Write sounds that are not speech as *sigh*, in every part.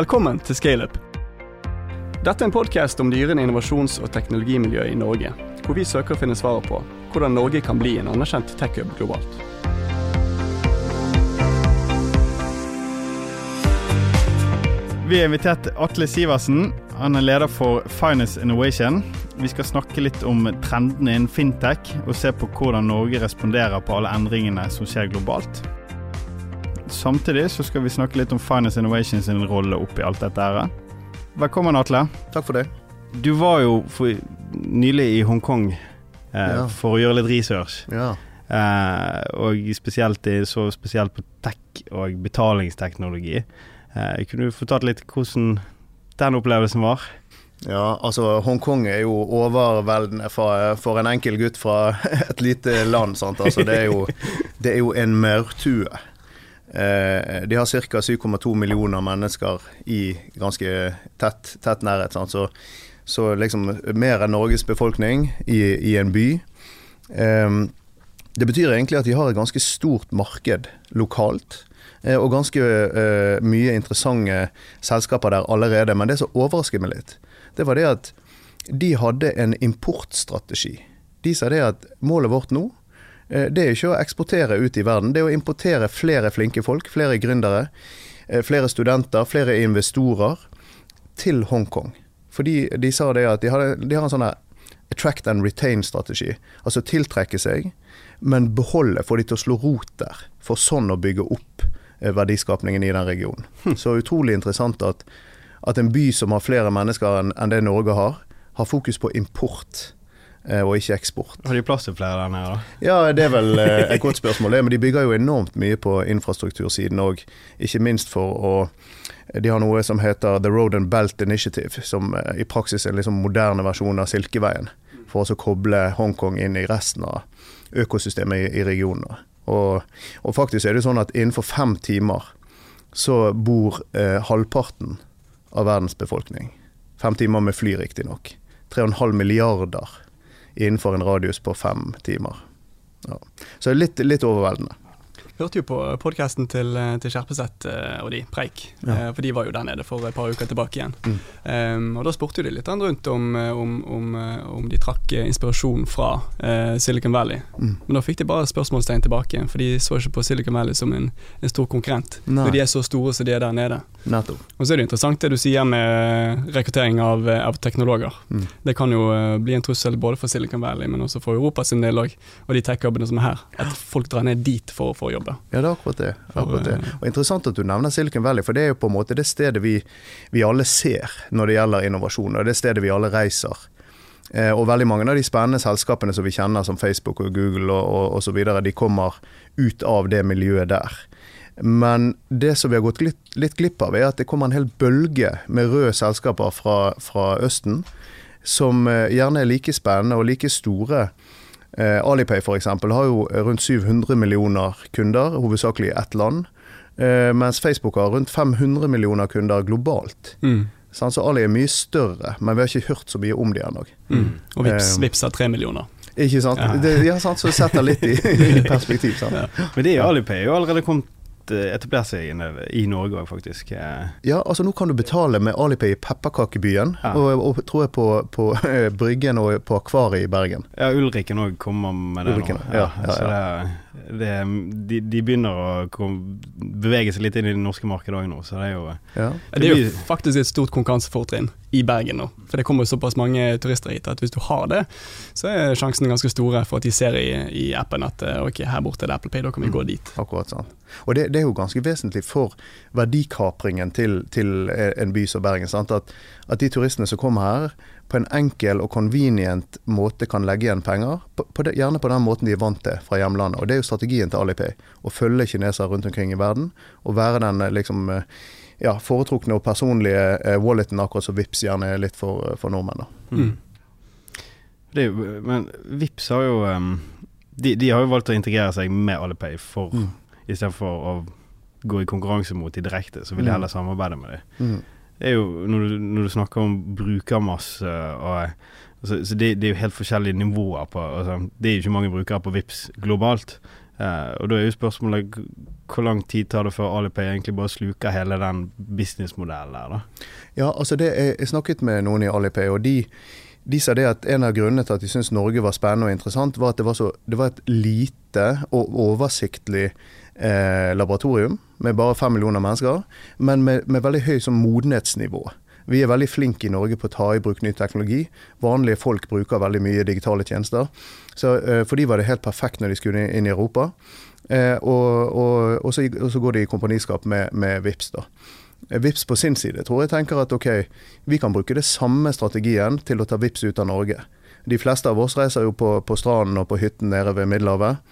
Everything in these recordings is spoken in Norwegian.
Velkommen til Scaleup. Dette er en podkast om dyrende innovasjons- og teknologimiljø i Norge, hvor vi søker å finne svaret på hvordan Norge kan bli en anerkjent tech-hub globalt. Vi har invitert Atle Sivertsen. Han er leder for Finance Innovation. Vi skal snakke litt om trendene innen fintech, og se på hvordan Norge responderer på alle endringene som skjer globalt. Samtidig så skal vi snakke litt om Finance Innovation sin rolle oppi alt dette her. Velkommen, Atle. Takk for det. Du var jo for, nylig i Hongkong eh, Ja. for å gjøre litt research. Ja. Eh, og spesielt, så spesielt på tech og betalingsteknologi. Eh, kunne du fortalt litt hvordan den opplevelsen var? ja, altså Hongkong er jo overveldende for, for en enkel gutt fra *laughs* et lite land. Sant? Altså, det, er jo, det er jo en maurtue. Eh, de har ca. 7,2 millioner mennesker i ganske tett, tett nærhet. Så, så liksom mer enn Norges befolkning i, i en by. Eh, det betyr egentlig at de har et ganske stort marked lokalt. eh, Og ganske eh, mye interessante selskaper der allerede. Men det som overrasket meg litt, det var det at de hadde en importstrategi. De sa det at målet vårt nå, det er ikke å eksportere ut i verden. Det er å importere flere flinke folk, flere gründere, eh, flere studenter, flere investorer til Hongkong. Fordi de sa det at de, har, de har en sånn attract and retain-strategi. Altså tiltrekke seg, men beholde, få de til å slå rot der. For sånn å bygge opp eh, verdiskapningen i den regionen. Så utrolig interessant at, at en by som har flere mennesker enn det Norge har, har fokus på import eh, og ikke eksport. Har de plass til flere der nede, da? Ja, det er vel eh, *laughs* et godt spørsmål. Men de bygger jo enormt mye på infrastruktursiden òg. Ikke minst for å De har noe som heter The Road and Belt Initiative, som eh, i praksis er en liksom moderne versjon av Silkeveien. For å koble Hongkong inn i resten av økosystemet i, i regionen. Og, og faktisk er det sånn at innenfor fem timer så bor eh, halvparten av verdens befolkning. Fem timer med fly, riktignok. 3,5 milliarder innenfor en radius på fem timer. Ja. Så litt, litt overveldende. Hørte jo på podkasten til, eh, til Skjerpeseth eh, og de, Preik, Ja. eh, for de var jo der nede for et par uker tilbake igjen. Mm. Um, og Da spurte de litt rundt om, om, om, om de trakk inspirasjon fra uh, Silicon Valley. Mm. Men da fikk de bare spørsmålstegn tilbake, igjen, for de så ikke på Silicon Valley som en, en stor konkurrent. Nei. Når de er så store som de er der nede. Netto. Og så er det interessant det du sier med rekruttering av, av teknologer. Mm. Det kan jo bli en trussel både for Silicon Valley, men også for Europa sin del òg, og de tech-jobbene som er her. At folk drar ned dit for å få jobbe. Ja, det er akkurat det. akkurat det. Eh, Og Interessant at du nevner Silicon Valley, for det er jo på en måte det stedet vi, vi alle ser når det gjelder innovasjon, og det stedet vi alle reiser. Eh, og veldig mange av de spennende selskapene som vi kjenner, som Facebook og Google og, videre, de kommer ut av det miljøet der. Men det som vi har gått litt, litt glipp av, er at det kommer en hel bølge med røde selskaper fra, fra Østen, som eh, gjerne er like spennende og like store. Eh, Alipay f.eks. har jo rundt 700 millioner kunder, hovedsakelig i ett land. Eh, mens Facebook har rundt 500 millioner kunder globalt. mm, Sånn, Så Ali er mye større, men vi har ikke hørt så mye om de ennå. mm. Og Vips, Eh, Vips har tre millioner. Ikke sant? Ja. Det, ja, sant? Så det setter litt i, *laughs* i perspektiv. Sant? Ja. Men det er Alipay er jo allerede kommet eh, etablert seg i, Norge òg, faktisk. Eh, Ja, altså nå kan du betale med Alipay i Pepperkakebyen, Ja. og, og tror jeg på, på eh, Bryggen og på Akvariet i Bergen. Ja, Ulriken òg kommer med det Ulriken, nå. ja, ja, Så det, det, de, de begynner å kom, bevege seg litt inn i det norske markedet òg nå, så det er jo Ja. Det er jo faktisk et stort konkurransefortrinn i Bergen nå. For det kommer såpass mange turister hit at hvis du har det, så er sjansene ganske store for at de ser i, i appen at eh, ok, her borte er det Apple Pay, da kan vi gå dit. Akkurat sant. Og det, det er jo ganske vesentlig for verdikapringen til, til en by som Bergen. Sant? At, at de turistene som kommer her, på en enkel og convenient måte kan legge igjen penger. På, på det, gjerne på den måten de er vant til fra hjemlandet. Og det er jo strategien til Alipay. Å følge kinesere rundt omkring i verden, og være den eh, liksom eh, ja, foretrukne og personlige eh, walleten, akkurat som Vips gjerne er litt for, for nordmenn. da. Mm. Det er jo, men Vips har jo um, de, de har jo valgt å integrere seg med Alipay for Mm. istedenfor å gå i konkurranse mot de direkte, så vil de Mm. heller samarbeide med dem. Mm. Det er jo, når du, når du snakker om brukermasse og så, så det, det er jo helt forskjellige nivåer på altså, Det er jo ikke mange brukere på Vips globalt. Eh, og da er jo spørsmålet hvor lang tid tar det før Alipay egentlig bare sluker hele den businessmodellen der, da? Ja, altså det, jeg snakket med noen i Alipay, og de, de sa det at en av grunnene til at de syntes Norge var spennende og interessant, var at det var, så, det var et lite og oversiktlig eh, laboratorium med bare fem millioner mennesker, men med, med veldig høy sånn modenhetsnivå. Vi er veldig flinke i Norge på å ta i bruk ny teknologi. Vanlige folk bruker veldig mye digitale tjenester. Så uh, For de var det helt perfekt når de skulle inn i Europa. Uh, og, og, og, så, og, så, går de i kompaniskap med, med Vips da. Eh, Vips på sin side tror jeg tenker at ok, vi kan bruke det samme strategien til å ta Vips ut av Norge. De fleste av oss reiser jo på, på stranden og på hytten nede ved Middelhavet.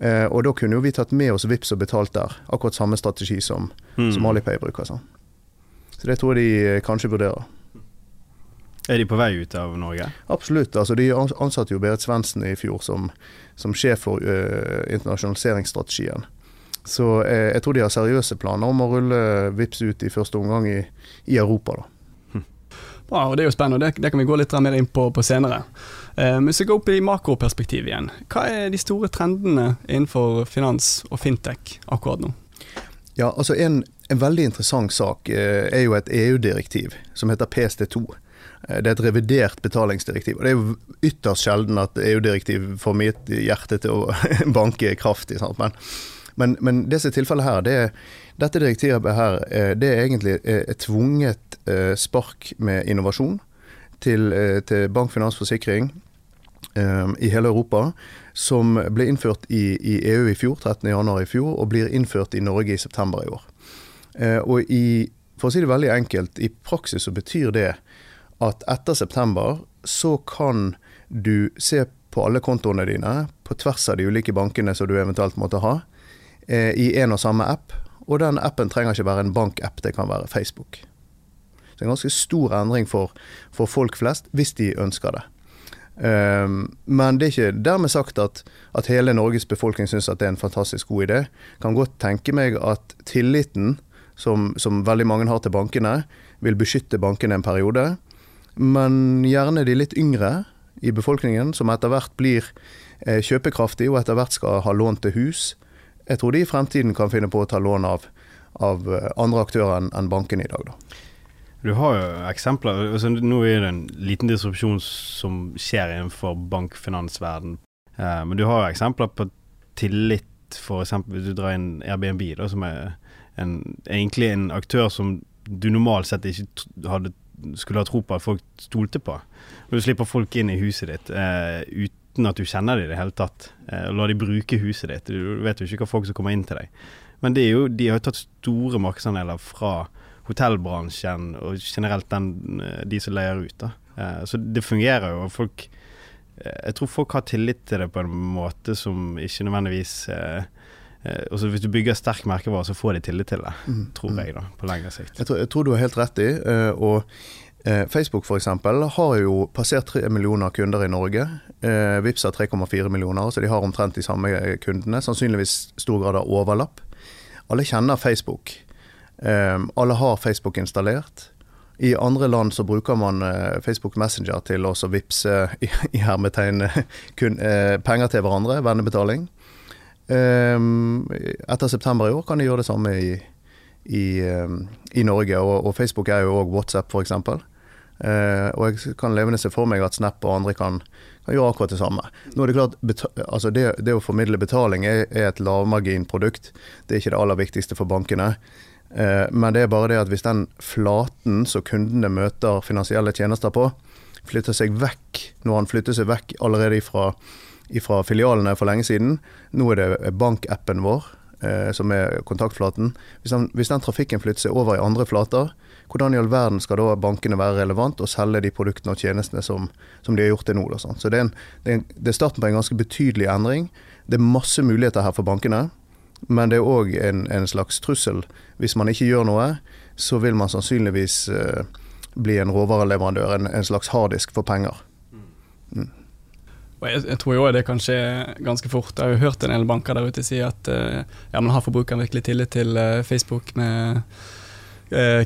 Eh, og da kunne jo vi tatt med oss Vips og betalt der. Akkurat samme strategi som, mm. som Alipay bruker. Så. Så det tror jeg de eh, kanskje vurderer. Er de på vei ut av Norge? Absolutt. altså De ansatte jo Berit Svendsen i fjor som, som sjef for uh, internasjonaliseringsstrategien. Så uh, jeg tror de har seriøse planer om å rulle VIPS ut i første omgang i, i Europa. da. Hm. Bra, og Det er jo spennende, det, det kan vi gå litt mer inn på, på senere. Uh, men så går opp i makroperspektiv igjen. Hva er de store trendene innenfor finans og fintech akkurat nå? Ja, altså En en veldig interessant sak eh, er jo et EU-direktiv som heter PST2. Eh, det er et revidert betalingsdirektiv. og Det er jo ytterst sjelden at EU-direktiv får mitt hjerte til å *laughs* banke kraftig. Men, men, men, det tilfellet her, det er, dette direktivet her, eh, det er egentlig et tvunget spark med innovasjon til, til bank, finans, forsikring i hele Europa, som ble innført i, i EU i fjor, 13.1 i fjor, og blir innført i Norge i september i år. Eh, og i, for å si det veldig enkelt, i praksis så betyr det at etter september så kan du se på alle kontoene dine på tvers av de ulike bankene som du eventuelt måtte ha, eh, i en og samme app. Og den appen trenger ikke være en bankapp, det kan være Facebook. Så det er en ganske stor endring for, for folk flest, hvis de ønsker det. Um, men det er ikke dermed sagt at, at hele Norges befolkning syns at det er en fantastisk god idé. Kan godt tenke meg at tilliten som, som, veldig mange har til bankene, vil beskytte bankene en periode. Men gjerne de litt yngre i befolkningen, som etter hvert blir eh, kjøpekraftige og etter hvert skal ha lån til hus. Jeg tror de i fremtiden kan finne på å ta lån av, av eh, andre aktører enn en bankene i dag. Da. Du har jo eksempler. Altså, nå er det en liten disrupsjon som skjer innenfor bankfinansverden. Eh, men du har jo eksempler på tillit, f.eks. hvis du drar inn Airbnb, da, som er en, egentlig en aktør som du normalt sett ikke hadde, skulle ha tro på at folk stolte på. Du slipper folk inn i huset ditt eh, uten at du kjenner dem i det hele tatt. Eh, la de bruke huset ditt. Du vet jo ikke hva folk som kommer inn til deg. Men jo, de har jo tatt store markedsandeler fra hotellbransjen og generelt den, eh, de som leier ut. da. Eh, så det fungerer jo. og folk eh, Jeg tror folk har tillit til det på en måte som ikke nødvendigvis eh, Eh, Hvis du bygger sterk merkevare, så får de tillit til det, mm. tror mm. jeg, da, på lengre sikt. Jeg tror, jeg tror du har helt rett i. Eh, og eh, Facebook for eksempel, har jo passert 3 millioner kunder i Norge. Vips har 3,4 millioner, så de har omtrent de samme kundene. Sannsynligvis stor grad av overlapp. Alle kjenner Facebook. Alle har Facebook installert. I andre land så bruker man Facebook Messenger til å vippse i, i hermetegn penger til hverandre, vennebetaling. Ehm, etter september i år kan de gjøre det samme i, i, ehm, i Norge. Og, og, Facebook er jo òg WhatsApp, f.eks. Uh, ehm, og jeg kan levende se for meg at Snap og andre kan, kan gjøre akkurat det samme. Nå er Det klart, altså det, det, å formidle betaling er, er et lavmarginprodukt. Det er ikke det aller viktigste for bankene. Uh, men det er bare det at hvis den flaten som kundene møter finansielle tjenester på, flytter seg vekk, når han flytter seg vekk allerede fra ifra filialene for lenge siden. Nå er det bankappen vår eh, som er kontaktflaten. Hvis den, hvis den, trafikken flytter seg over i andre flater, hvordan i all verden skal da bankene være relevant og selge de produktene og tjenestene som, som de har gjort til nå? Så det, er en, det er, starten på en ganske betydelig endring. Det er masse muligheter her for bankene, men det er òg en, en, slags trussel. Hvis man ikke gjør noe, så vil man sannsynligvis eh, bli en råvareleverandør, en, en slags harddisk for penger. Mm. Jeg, jeg, tror jo det kan skje ganske fort. Jeg har jo hørt en del banker der ute si at uh, ja, man har forbrukeren virkelig tillit til uh, Facebook med eh,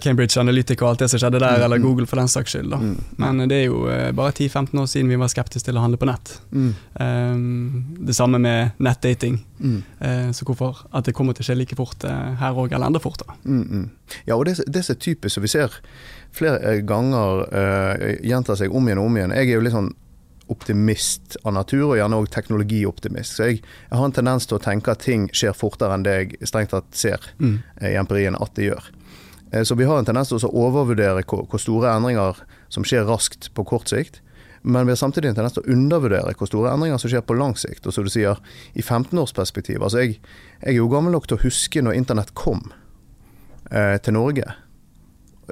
Cambridge Analytica og alt det som skjedde der, Mm, eller mm. Google for den saks skyld. Mm. Men det er jo eh, bare 10-15 år siden vi var skeptiske til å handle på nett. Mm. Eh, det samme med nettdating. Eh, så hvorfor at det kommer til å skje like fort eh, her òg, eller enda fortere. Mm. Ja, og det, det som er typisk, som vi ser flere eh, ganger uh, gjentar seg om igjen og om igjen. Jeg er jo litt sånn optimist av natur, og gjerne òg teknologioptimist. Så jeg, jeg har en tendens til å tenke at ting skjer fortere enn det jeg strengt tatt ser Mm. eh, i empirien at det gjør. Eh, Så vi har en tendens til å overvurdere hvor, hvor store endringer som skjer raskt på kort sikt. Men vi har samtidig en tendens til å undervurdere hvor store endringer som skjer på lang sikt. Og som du sier, i 15-årsperspektiv. Altså jeg, jeg er jo gammel nok til å huske når internett kom eh, til Norge.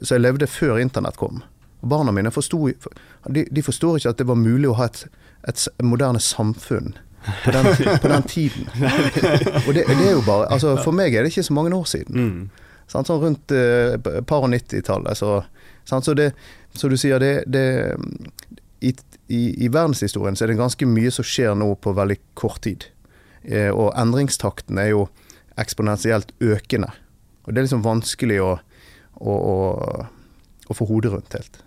Så jeg levde før internett kom. Og barna mine forstod, de, de forstår ikke at det var mulig å ha et, et moderne samfunn på den, på den tiden. *laughs* Og det, det er jo bare altså For meg er det ikke så mange år siden. Mm. Sant? Sånn rundt eh, par og 90-tallet. Så, sånn, så det, som du sier det, det i, i, I verdenshistorien så er det ganske mye som skjer nå på veldig kort tid. Eh, og endringstakten er jo eksponentielt økende. Og det er liksom vanskelig å, å, å, å få hodet rundt helt.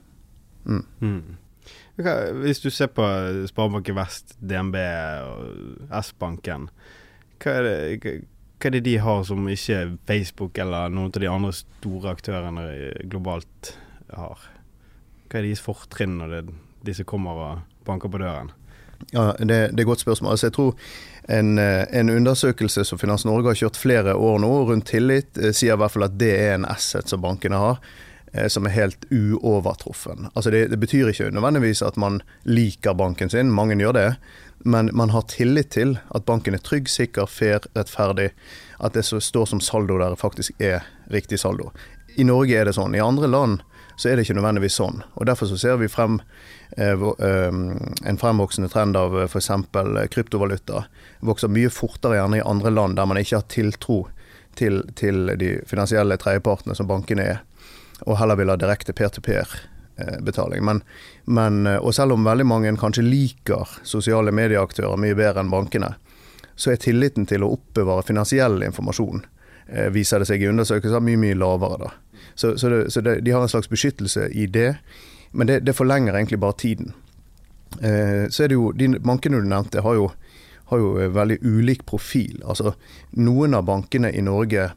Mm. Mm. Hvis du ser på Sparebanken Vest, DNB og S-banken, hva, hva, er det de har som ikke Facebook eller noen av de andre store aktørene globalt har? Hva er deres fortrinn når det disse kommer og banker på døren? Ja, det, det er et godt spørsmål. Altså, jeg tror en, eh, en undersøkelse som Finans Norge har kjørt flere år nå, rundt tillit, eh, sier i hvert fall at det er en asset som bankene har, eh, som er helt uovertruffen. Altså det, det betyr ikke nødvendigvis at man liker banken sin, mange gjør det, men man har tillit til at banken er trygg, sikker, fair, rettferdig. At det som står som saldo der, faktisk er riktig saldo. I Norge er det sånn. I andre land så er det ikke nødvendigvis sånn. Og Derfor så ser vi frem eh, eh, en fremvoksende trend av eh, f.eks. kryptovaluta. Vokser mye fortere gjerne i andre land der man ikke har tiltro til, til de finansielle tredjepartene som bankene er, og heller vil ha direkte peer-to-peer-betaling. Men, men, eh, og selv om veldig mange kanskje liker sosiale medieaktører mye bedre enn bankene, så er tilliten til å oppbevare finansiell informasjon, eh, viser det seg i undersøkelser, mye mye lavere. da. Så, så, det, så det, de har en slags beskyttelse i det, men det, det forlenger egentlig bare tiden. Eh, så er det jo, de Bankene du nevnte har jo, har jo eh, veldig ulik profil. Altså, Noen av bankene i Norge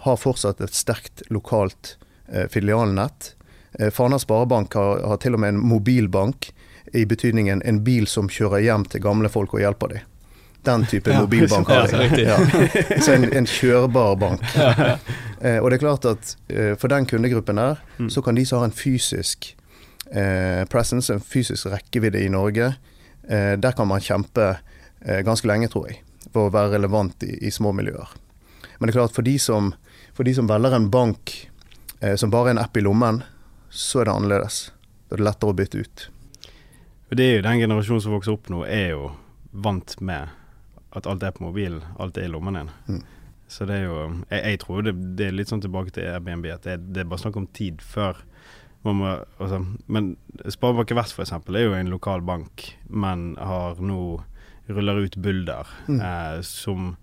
har fortsatt et sterkt lokalt eh, filialnett. Eh, Fana Sparebank har, har til og med en mobilbank, i betydningen en bil som kjører hjem til gamle folk og hjelper dem. Den type Ja, *laughs* mobilbank har de. Ja. Så en, en kjørbar bank. Eh, og det er klart at eh, for den kundegruppen der, Mm. så kan de som har en fysisk eh, presence, en fysisk rekkevidde i Norge, eh, der kan man kjempe eh, ganske lenge, tror jeg, for å være relevant i, i små miljøer. Men det er klart, for de som, for de som velger en bank eh, som bare er en app i lommen, så er det annerledes. Da er det lettere å bytte ut. Det er jo Den generasjonen som vokser opp nå, er jo vant med at alt er på mobilen, alt er i lommen din. Mm. Så det er jo Jeg, jeg tror det, det er litt sånn tilbake til Airbnb, at det, det er bare snakk om tid før man må altså, Men Sparebanken Vest f.eks. er jo en lokal bank, men har nå ruller ut Bulder, Mm. eh, som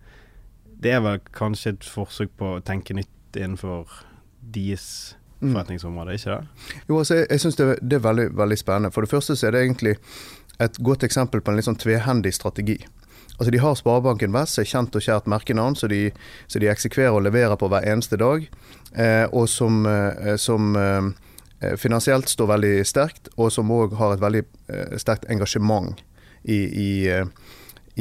Det er vel kanskje et forsøk på å tenke nytt innenfor deres. Forretningsområde, ikke det? Jo, altså, jeg, jeg syns det, det er veldig, veldig spennende. For det første så er det egentlig et godt eksempel på en litt sånn tvehendig strategi. Altså De har Sparebanken Vest, som er kjent og kjært merkenavn, som de, så de eksekverer og leverer på hver eneste dag. Eh, og som, eh, som eh, finansielt står veldig sterkt, og som òg har et veldig eh, sterkt engasjement i, i, eh,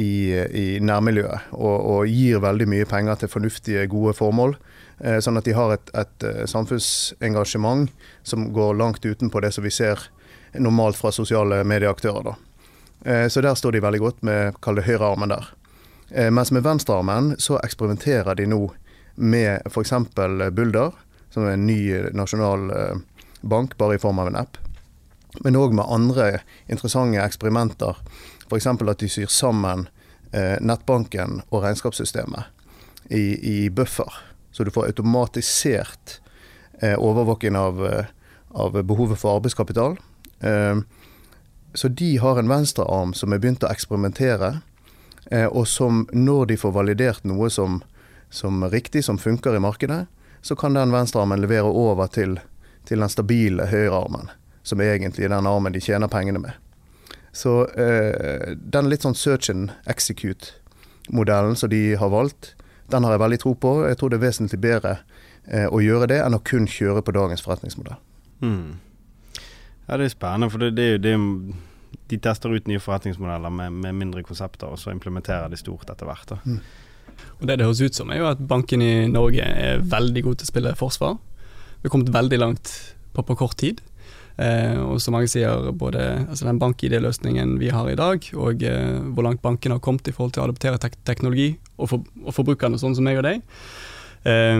i, i nærmiljøet. Og, og gir veldig mye penger til fornuftige, gode formål. Eh, sånn at de har et, et eh, samfunnsengasjement som går langt utenpå det som vi ser normalt fra sosiale medieaktører. da. Eh, Så der står de veldig godt med kall det høyrearmen der. Mens med venstrearmen så eksperimenterer de nå med f.eks. Bulder, som er en ny nasjonal bank, bare i form av en app. Men òg med andre interessante eksperimenter. F.eks. at de syr sammen nettbanken og regnskapssystemet i, i buffer. Så du får automatisert eh, overvåking av, eh, av behovet for arbeidskapital. Eh, så de har en venstrearm som er begynt å eksperimentere, og som når de får validert noe som, som riktig, som funker i markedet, så kan den venstrearmen levere over til, til den stabile høyrearmen, som er egentlig den armen de tjener pengene med. Så den litt sånn search and execute-modellen som de har valgt, den har jeg veldig tro på. Jeg tror det er vesentlig bedre eh, å gjøre det enn å kun kjøre på dagens forretningsmodell. Mm. Ja, det er spennende, for det, det det de tester ut nye forretningsmodeller med, med, mindre konsepter, og så implementerer de stort etter hvert. Mm. Og Det det høres ut som, er jo at banken i Norge er veldig god til å spille forsvar. Vi har kommet veldig langt på, på kort tid. Eh, og som mange sier, både altså den bank-ID-løsningen vi har i dag, og eh, hvor langt bankene har kommet i forhold til å adoptere tek teknologi, og, for, og forbrukerne sånn som meg og deg, eh,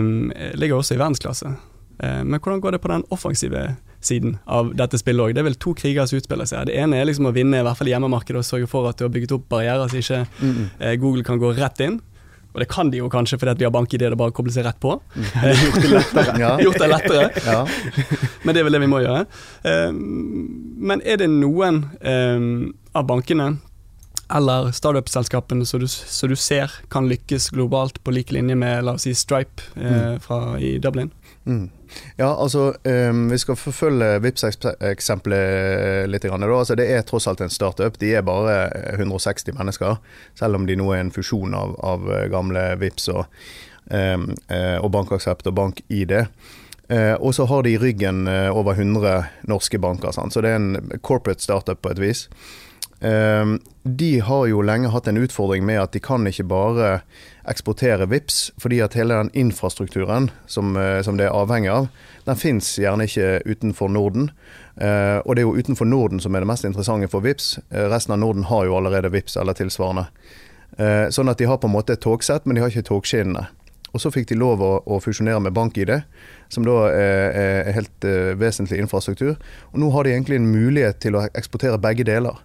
ligger også i verdensklasse. Eh, men hvordan går det på den offensive siden av dette spillet òg? Det er vel to kriger som utspiller seg. Det ene er liksom å vinne i hvert fall hjemmemarkedet og sørge for at du har bygget opp barrierer så ikke -mm. Google kan gå rett inn. Og det kan de jo kanskje fordi at vi har bank-ID og bare kobler seg rett på. Mm. *laughs* Gjort det lettere. ja. *laughs* Gjort det lettere. *laughs* ja. Men det er vel det vi må gjøre. Uh, men er det noen uh, av bankene eller startup-selskapene som, du ser kan lykkes globalt på lik linje med la oss si Stripe uh, fra, i Dublin? Mm. Ja, altså um, Vi skal forfølge vips eksempelet litt. Grann, altså, det er tross alt en startup. De er bare 160 mennesker, selv om de nå er en fusjon av, av gamle Vips og, um, og Bankaksept og BankID. Uh, og så har de i ryggen over 100 norske banker, sant? så det er en corporate startup på et vis. Um, de har jo lenge hatt en utfordring med at de kan ikke bare eksportere VIPS, fordi at hele den infrastrukturen som, eh, som det er avhengig av, den fins gjerne ikke utenfor Norden. Uh, og det er jo utenfor Norden som er det mest interessante for VIPS. Uh, resten av Norden har jo allerede VIPS eller tilsvarende. Sånn at de har på en måte et togsett, men de har ikke togskinnene. Og så fikk de lov å, å fusjonere med BankID, som da er, er helt vesentlig infrastruktur. Og nå har de egentlig en mulighet til å eksportere begge deler.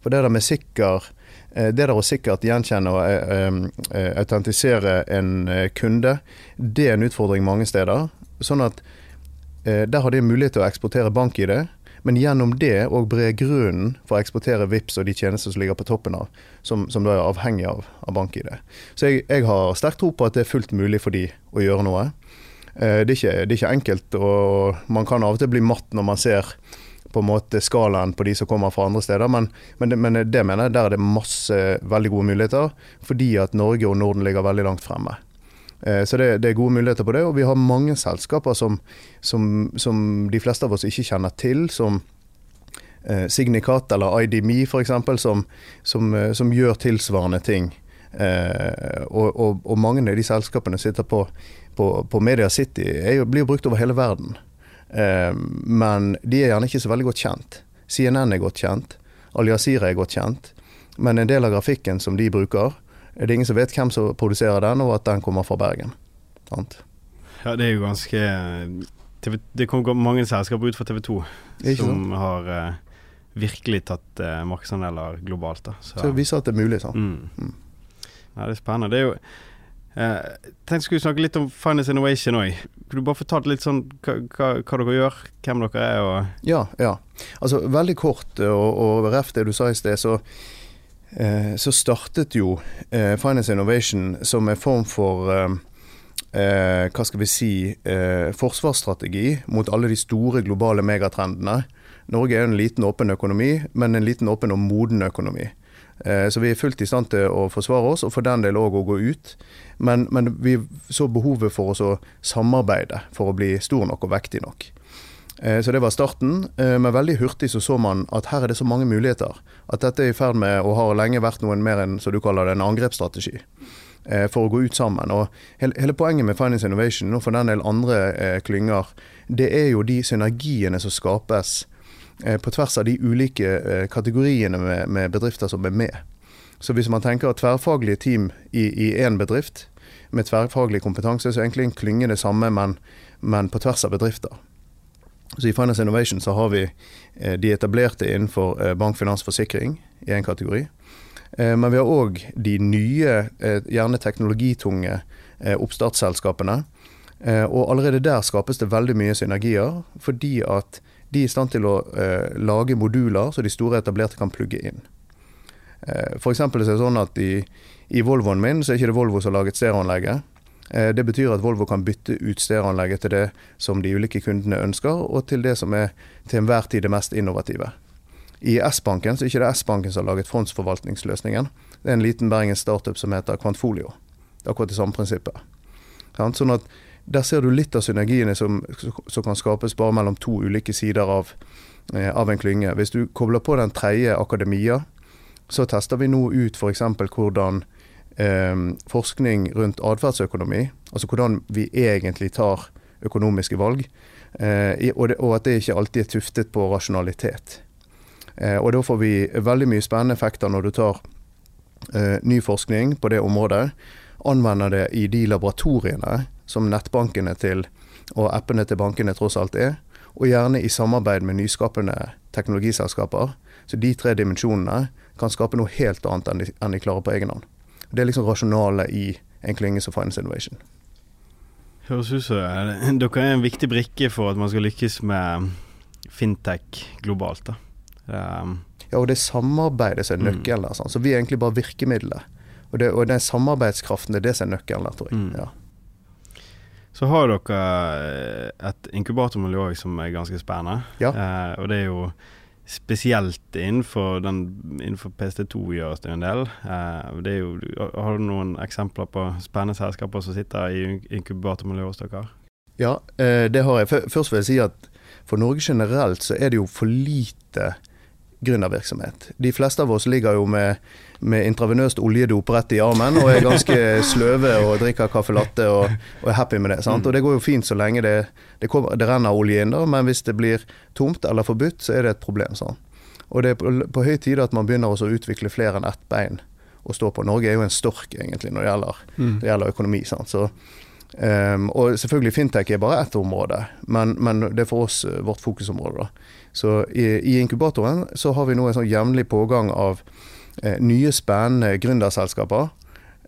For det der med sikker Eh, det der å sikkert gjenkjenne og eh, eh, autentisere en kunde, det er en utfordring mange steder. Sånn at der har de mulighet til å eksportere bank-ID, men gjennom det òg bre grunnen for å eksportere VIPS og de tjenester som ligger på toppen av, som, som da er avhengig av, av bank-ID. Så jeg, jeg har sterk tro på at det er fullt mulig for de å gjøre noe. Det er, ikke, det er ikke enkelt, og man kan av og til bli matt når man ser på en måte skalaen på de som kommer fra andre steder. Men, men, det, men det mener jeg, der er det masse veldig gode muligheter, fordi at Norge og Norden ligger veldig langt fremme. Eh, så det, det, er gode muligheter på det, og vi har mange selskaper som, som, som de fleste av oss ikke kjenner til. som eh, Signicat eller IDMe f.eks., som, som, eh, som gjør tilsvarende ting. Eh, og, og, og, mange av de selskapene sitter på, på, på Media City, er, blir brukt over hele verden. Eh, men de er gjerne ikke så veldig godt kjent. CNN er godt kjent, Al Jazeera er godt kjent. Men en del av grafikken som de bruker, er det ingen som vet hvem som produserer den, og at den kommer fra Bergen. Sant? Ja, det er jo ganske TV, Det kommer mange selskaper ut fra TV 2 som har uh, virkelig tatt uh, markedsandeler globalt. Da. Så, så det viser at det er mulig. sant? Mm. Mm. Ja, det er spennende. Det er jo Uh, tenkte skulle snakke litt om Finance Innovation òg. Kunne du bare fortalt litt sånn hva, hva, hva, dere gjør, hvem dere er og Ja, ja. Altså veldig kort, og, og ref det du sa i sted, så, eh, så startet jo eh, Finance Innovation som en form for hva skal vi si forsvarsstrategi mot alle de store globale megatrendene. Norge er en liten åpen økonomi, men en liten åpen og moden økonomi. Eh, så vi er fullt i stand til å forsvare oss, og for den del òg å gå ut. Men, men, vi så behovet for oss å samarbeide for å bli stor nok og vektig nok. Eh, så det var starten, eh, men veldig hurtig så så man at her er det så mange muligheter. At dette er i ferd med, og har lenge vært noen mer enn som du kaller det, en angrepsstrategi. For å gå ut sammen. Og hele poenget med Finance Innovation og for den del andre klynger, det er jo de synergiene som skapes på tvers av de ulike eh, kategoriene med, med, bedrifter som er med. Så hvis man tenker at tverrfaglige team i én bedrift med tverrfaglig kompetanse, så er egentlig en klynge det samme, men, men, på tvers av bedrifter. Så I Finance Innovation så har vi eh, de etablerte innenfor bank, finans, forsikring i én kategori. Men vi har òg de nye, gjerne teknologitunge oppstartsselskapene. Og allerede der skapes det veldig mye synergier, fordi at de er i stand til å eh, lage moduler så de store etablerte kan plugge inn. Eh, F.eks. er det sånn at i, i, Volvoen min så er ikke det Volvo som har laget stereoanlegget. Eh, det betyr at Volvo kan bytte ut stereoanlegget til det som de ulike kundene ønsker, og til det som er til enhver tid det mest innovative. I S-banken så er ikke det S-banken som har laget fondsforvaltningsløsningen. Det er en liten bergensk startup som heter Kvantfolio. Det er akkurat det samme prinsippet. Sånn at Der ser du litt av synergiene som, som kan skapes bare mellom to ulike sider av, eh, av en klynge. Hvis du kobler på den tredje akademia, så tester vi nå ut f.eks. hvordan eh, forskning rundt atferdsøkonomi, altså hvordan vi egentlig tar økonomiske valg, eh, og, det, og, at det ikke alltid er tuftet på rasjonalitet. Eh, og Da får vi veldig mye spennende effekter når du tar eh, ny forskning på det området, anvender det i de laboratoriene som nettbankene til og appene til bankene tross alt er, og gjerne i samarbeid med nyskapende teknologiselskaper. Så de tre dimensjonene kan skape noe helt annet enn de, enn de klarer på egen hånd. Det er liksom rasjonalet i en klynge som Finance Innovation. Høres ut som dere er en viktig brikke for at man skal lykkes med fintech globalt. da. Um, ja, og det er samarbeidet som er mm. nøkkelen der. Sånn. Så vi er egentlig bare virkemidlet. Og, det, og den samarbeidskraften det er det som er nøkkelen der, tror jeg. Mm. Ja. Så har dere eh, et inkubatormiljø som er ganske spennende. Ja. Eh, og det er jo spesielt innenfor, den, innenfor PST2 gjøres det en del. Eh, det jo, har du noen eksempler på spennende selskaper som sitter i inkubatormiljøet hos dere? Ja, eh, det har jeg. Først vil jeg si at for Norge generelt så er det jo for lite gründervirksomhet. De fleste av oss ligger jo med, med intravenøst oljedop rett i armen og er ganske sløve og drikker caffè latte og, og, er happy med det. sant? Og det går jo fint så lenge det, det, kommer, det renner olje inn, da, men hvis det blir tomt eller forbudt, så er det et problem. sant? Og det er på, på høy tid at man begynner å utvikle flere enn ett bein å stå på. Norge er jo en stork egentlig når det gjelder, mm. det gjelder økonomi. sant? Så Um, og selvfølgelig fintech er bare ett område, men, men, det er for oss uh, vårt fokusområde. Da. Så i, i, inkubatoren så har vi nå en sånn jevnlig pågang av eh, nye, spennende gründerselskaper.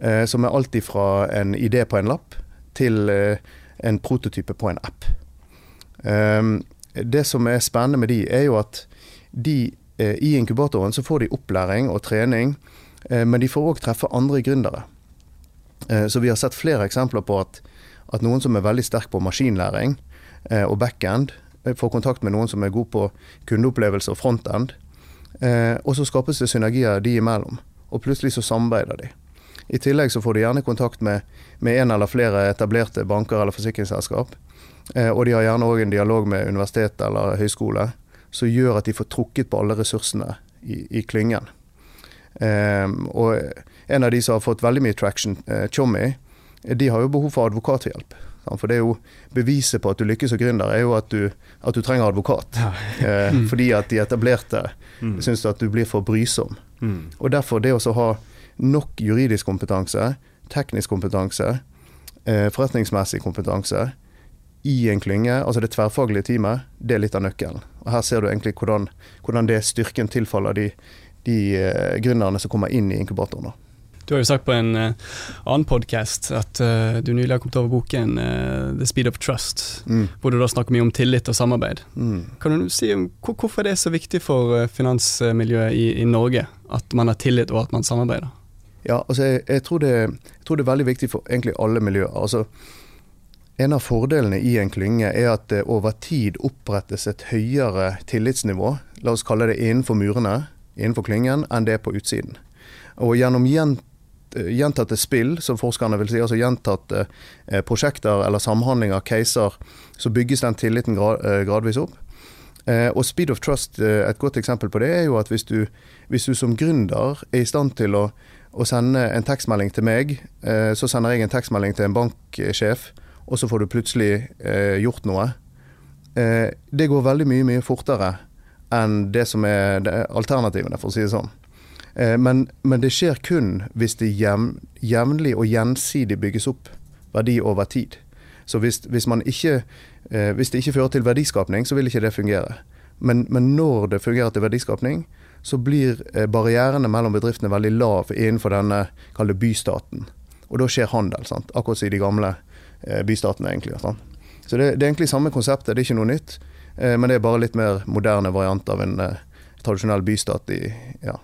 Eh, som er alt fra en idé på en lapp til en prototype på en app. Um, det som er spennende med de, er jo at de i inkubatoren så får de opplæring og trening, men de får òg treffe andre gründere. Så vi har sett flere eksempler på at at noen som er veldig sterk på maskinlæring eh, og backend, eh, får kontakt med noen som er god på kundeopplevelse og frontend. Eh, og så skapes det synergier de imellom, og plutselig så samarbeider de. I tillegg så får de gjerne kontakt med, med en eller flere etablerte banker eller forsikringsselskap. Eh, og de har gjerne òg en dialog med universitet eller høyskole som gjør at de får trukket på alle ressursene i, i klyngen. Eh, og en av de som har fått veldig mye traction, eh, Tjommi, de har jo behov for advokathjelp. For det er jo Beviset på at du lykkes som gründer, er jo at du, at du trenger advokat. Ja. *laughs* eh, mm. fordi at de etablerte mm. syns at du blir for brysom. Mm. Og derfor det å ha nok juridisk kompetanse, teknisk kompetanse, eh, forretningsmessig kompetanse i en klynge, altså det tverrfaglige teamet, det er litt av nøkkelen. Og Her ser du egentlig hvordan, hvordan det styrken tilfaller de, de eh, gründerne som kommer inn i inkubatoren. Du har jo sagt på en uh, annen podkast at uh, du nylig har kommet over boken uh, 'The Speed of Trust', mm. hvor du da snakker mye om tillit og samarbeid. Mm. Kan du si om hvor, hvorfor det er så viktig for finansmiljøet i, i, Norge at man har tillit og at man samarbeider? Ja, altså jeg, jeg, tror det, jeg, tror det, er veldig viktig for egentlig alle miljøer. Altså, en av fordelene i en klynge er at det over tid opprettes et høyere tillitsnivå, la oss kalle det innenfor murene, innenfor klyngen, enn det er på utsiden. Og gjennom gjent gjentatte spill, som forskerne vil si, altså gjentatte eh, prosjekter eller samhandlinger, caser, så bygges den tilliten eh, gradvis opp. og Speed of Trust, et godt eksempel på det, er jo at hvis du, hvis du som gründer er i stand til å, å, sende en tekstmelding til meg, så sender jeg en tekstmelding til en banksjef, og så får du plutselig gjort noe. det går veldig mye, mye fortere enn det som er alternativene, for å si det sånn. Eh, men, men, det skjer kun hvis det jevnlig og gjensidig bygges opp verdi over tid. Så hvis, hvis, ikke, eh, hvis, det ikke fører til verdiskapning, så vil ikke det fungere. Men, men når det fungerer til verdiskapning, så blir eh, barrierene mellom bedriftene veldig lav innenfor denne kalde bystaten. Og da skjer handel, sant? akkurat som i de gamle bystatene. egentlig. Sant? Så det, det, er egentlig samme konseptet, det er ikke noe nytt. Men det er bare litt mer moderne variant av en tradisjonell bystat i ja,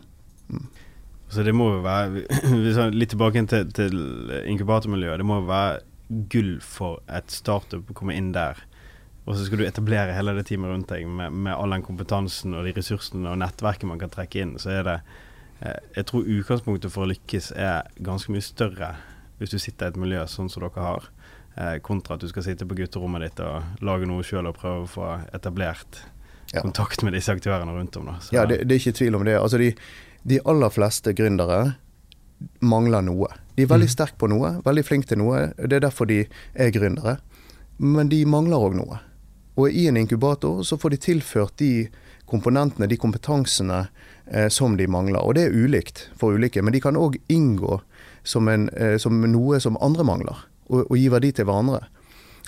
så det må jo være *clears throat* Litt tilbake til, til inkubatormiljøet. Det må jo være gull for et startup å komme inn der. Og så skal du etablere hele det teamet rundt deg med, med all den kompetansen og de ressursene og nettverket man kan trekke inn. Så er det eh, Jeg tror utgangspunktet for å lykkes er ganske mye større hvis du sitter i et miljø sånn som dere har, eh, kontra at du skal sitte på gutterommet ditt og lage noe sjøl og prøve å få etablert Ja. kontakt med disse aktørene rundt om. Da. Så, Ja, det, det er ikke tvil om det. Altså de, de aller fleste gründere mangler noe. De er veldig Mm. sterke på noe, veldig flinke til noe. Det er derfor de er gründere. Men de mangler òg noe. Og i en inkubator så får de tilført de komponentene, de kompetansene eh, som de mangler. Og det er ulikt for ulike, men de kan òg inngå som, en, eh, som noe som andre mangler, og, og gi verdi til hverandre.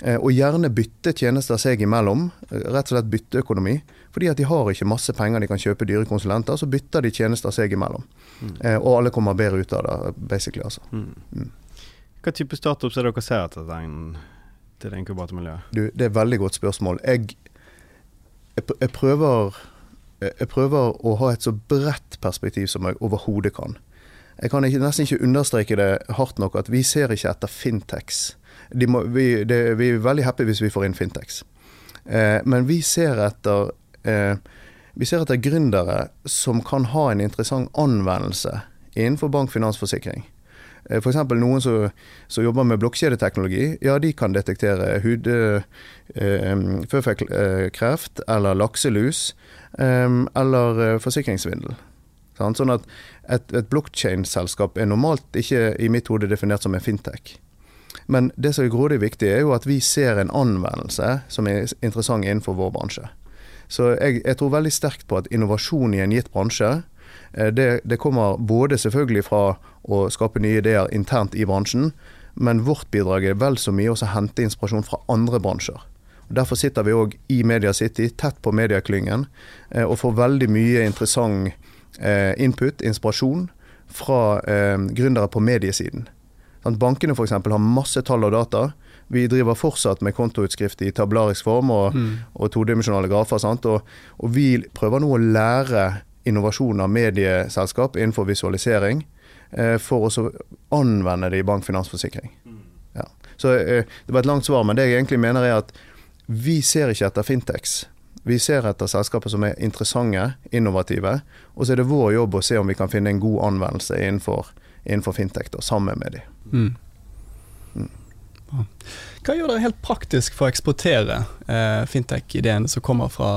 Eh, og gjerne bytte tjenester seg imellom, eh, rett og slett bytteøkonomi. Fordi at de har ikke masse penger de kan kjøpe dyre konsulenter, så bytter de tjenester seg imellom. Eh, og alle kommer bedre ut av det, basically. altså. Mm. Mm. Hva type startups er det dere ser etter den, til det inkubatormiljøet? Du, det er et veldig godt spørsmål. Jeg, jeg, jeg, prøver, jeg prøver å ha et så bredt perspektiv som jeg overhodet kan. Jeg kan ikke, nesten ikke understreke det hardt nok at vi ser ikke etter fintechs. De må, vi, det, vi er veldig happy hvis vi får inn fintechs. Eh, men vi ser etter eh, vi ser etter gründere som kan ha en interessant anvendelse innenfor bank, finans, forsikring. Eh, F.eks. noen som, som jobber med blokkjedeteknologi. Ja, de kan detektere hud, eh, eller lakselus eh, eller eh, forsikringssvindel. Sånn at et, et blokkjedeselskap er normalt ikke i mitt hode definert som en fintech. Men det som er grådig viktig, er jo at vi ser en anvendelse som er interessant innenfor vår bransje. Så jeg, jeg tror veldig sterkt på at innovasjon i en gitt bransje, eh, det, det kommer både selvfølgelig fra å skape nye ideer internt i bransjen, men vårt bidrag er vel så mye å hente inspirasjon fra andre bransjer. Derfor sitter vi òg i Media City, tett på medieklyngen, eh, og får veldig mye interessant eh, input, inspirasjon, fra gründere på mediesiden. Sant? Bankene f.eks. har masse tall og data. Vi driver fortsatt med kontoutskrift i tabularisk form og, Mm. og todimensjonale grafer. Sant? Og, og vi prøver nå å lære innovasjon av medieselskap innenfor visualisering, eh, for å anvende det i bankfinansforsikring. finans. Ja. Så eh, Det var et langt svar, men det jeg egentlig mener er at vi ser ikke etter fintechs. Vi ser etter selskaper som er interessante, innovative, og så er det vår jobb å se om vi kan finne en god anvendelse innenfor, innenfor fintech, da, sammen med dem. Mm. Mm. Hva gjør dere helt praktisk for å eksportere eh, fintech-ideene som kommer fra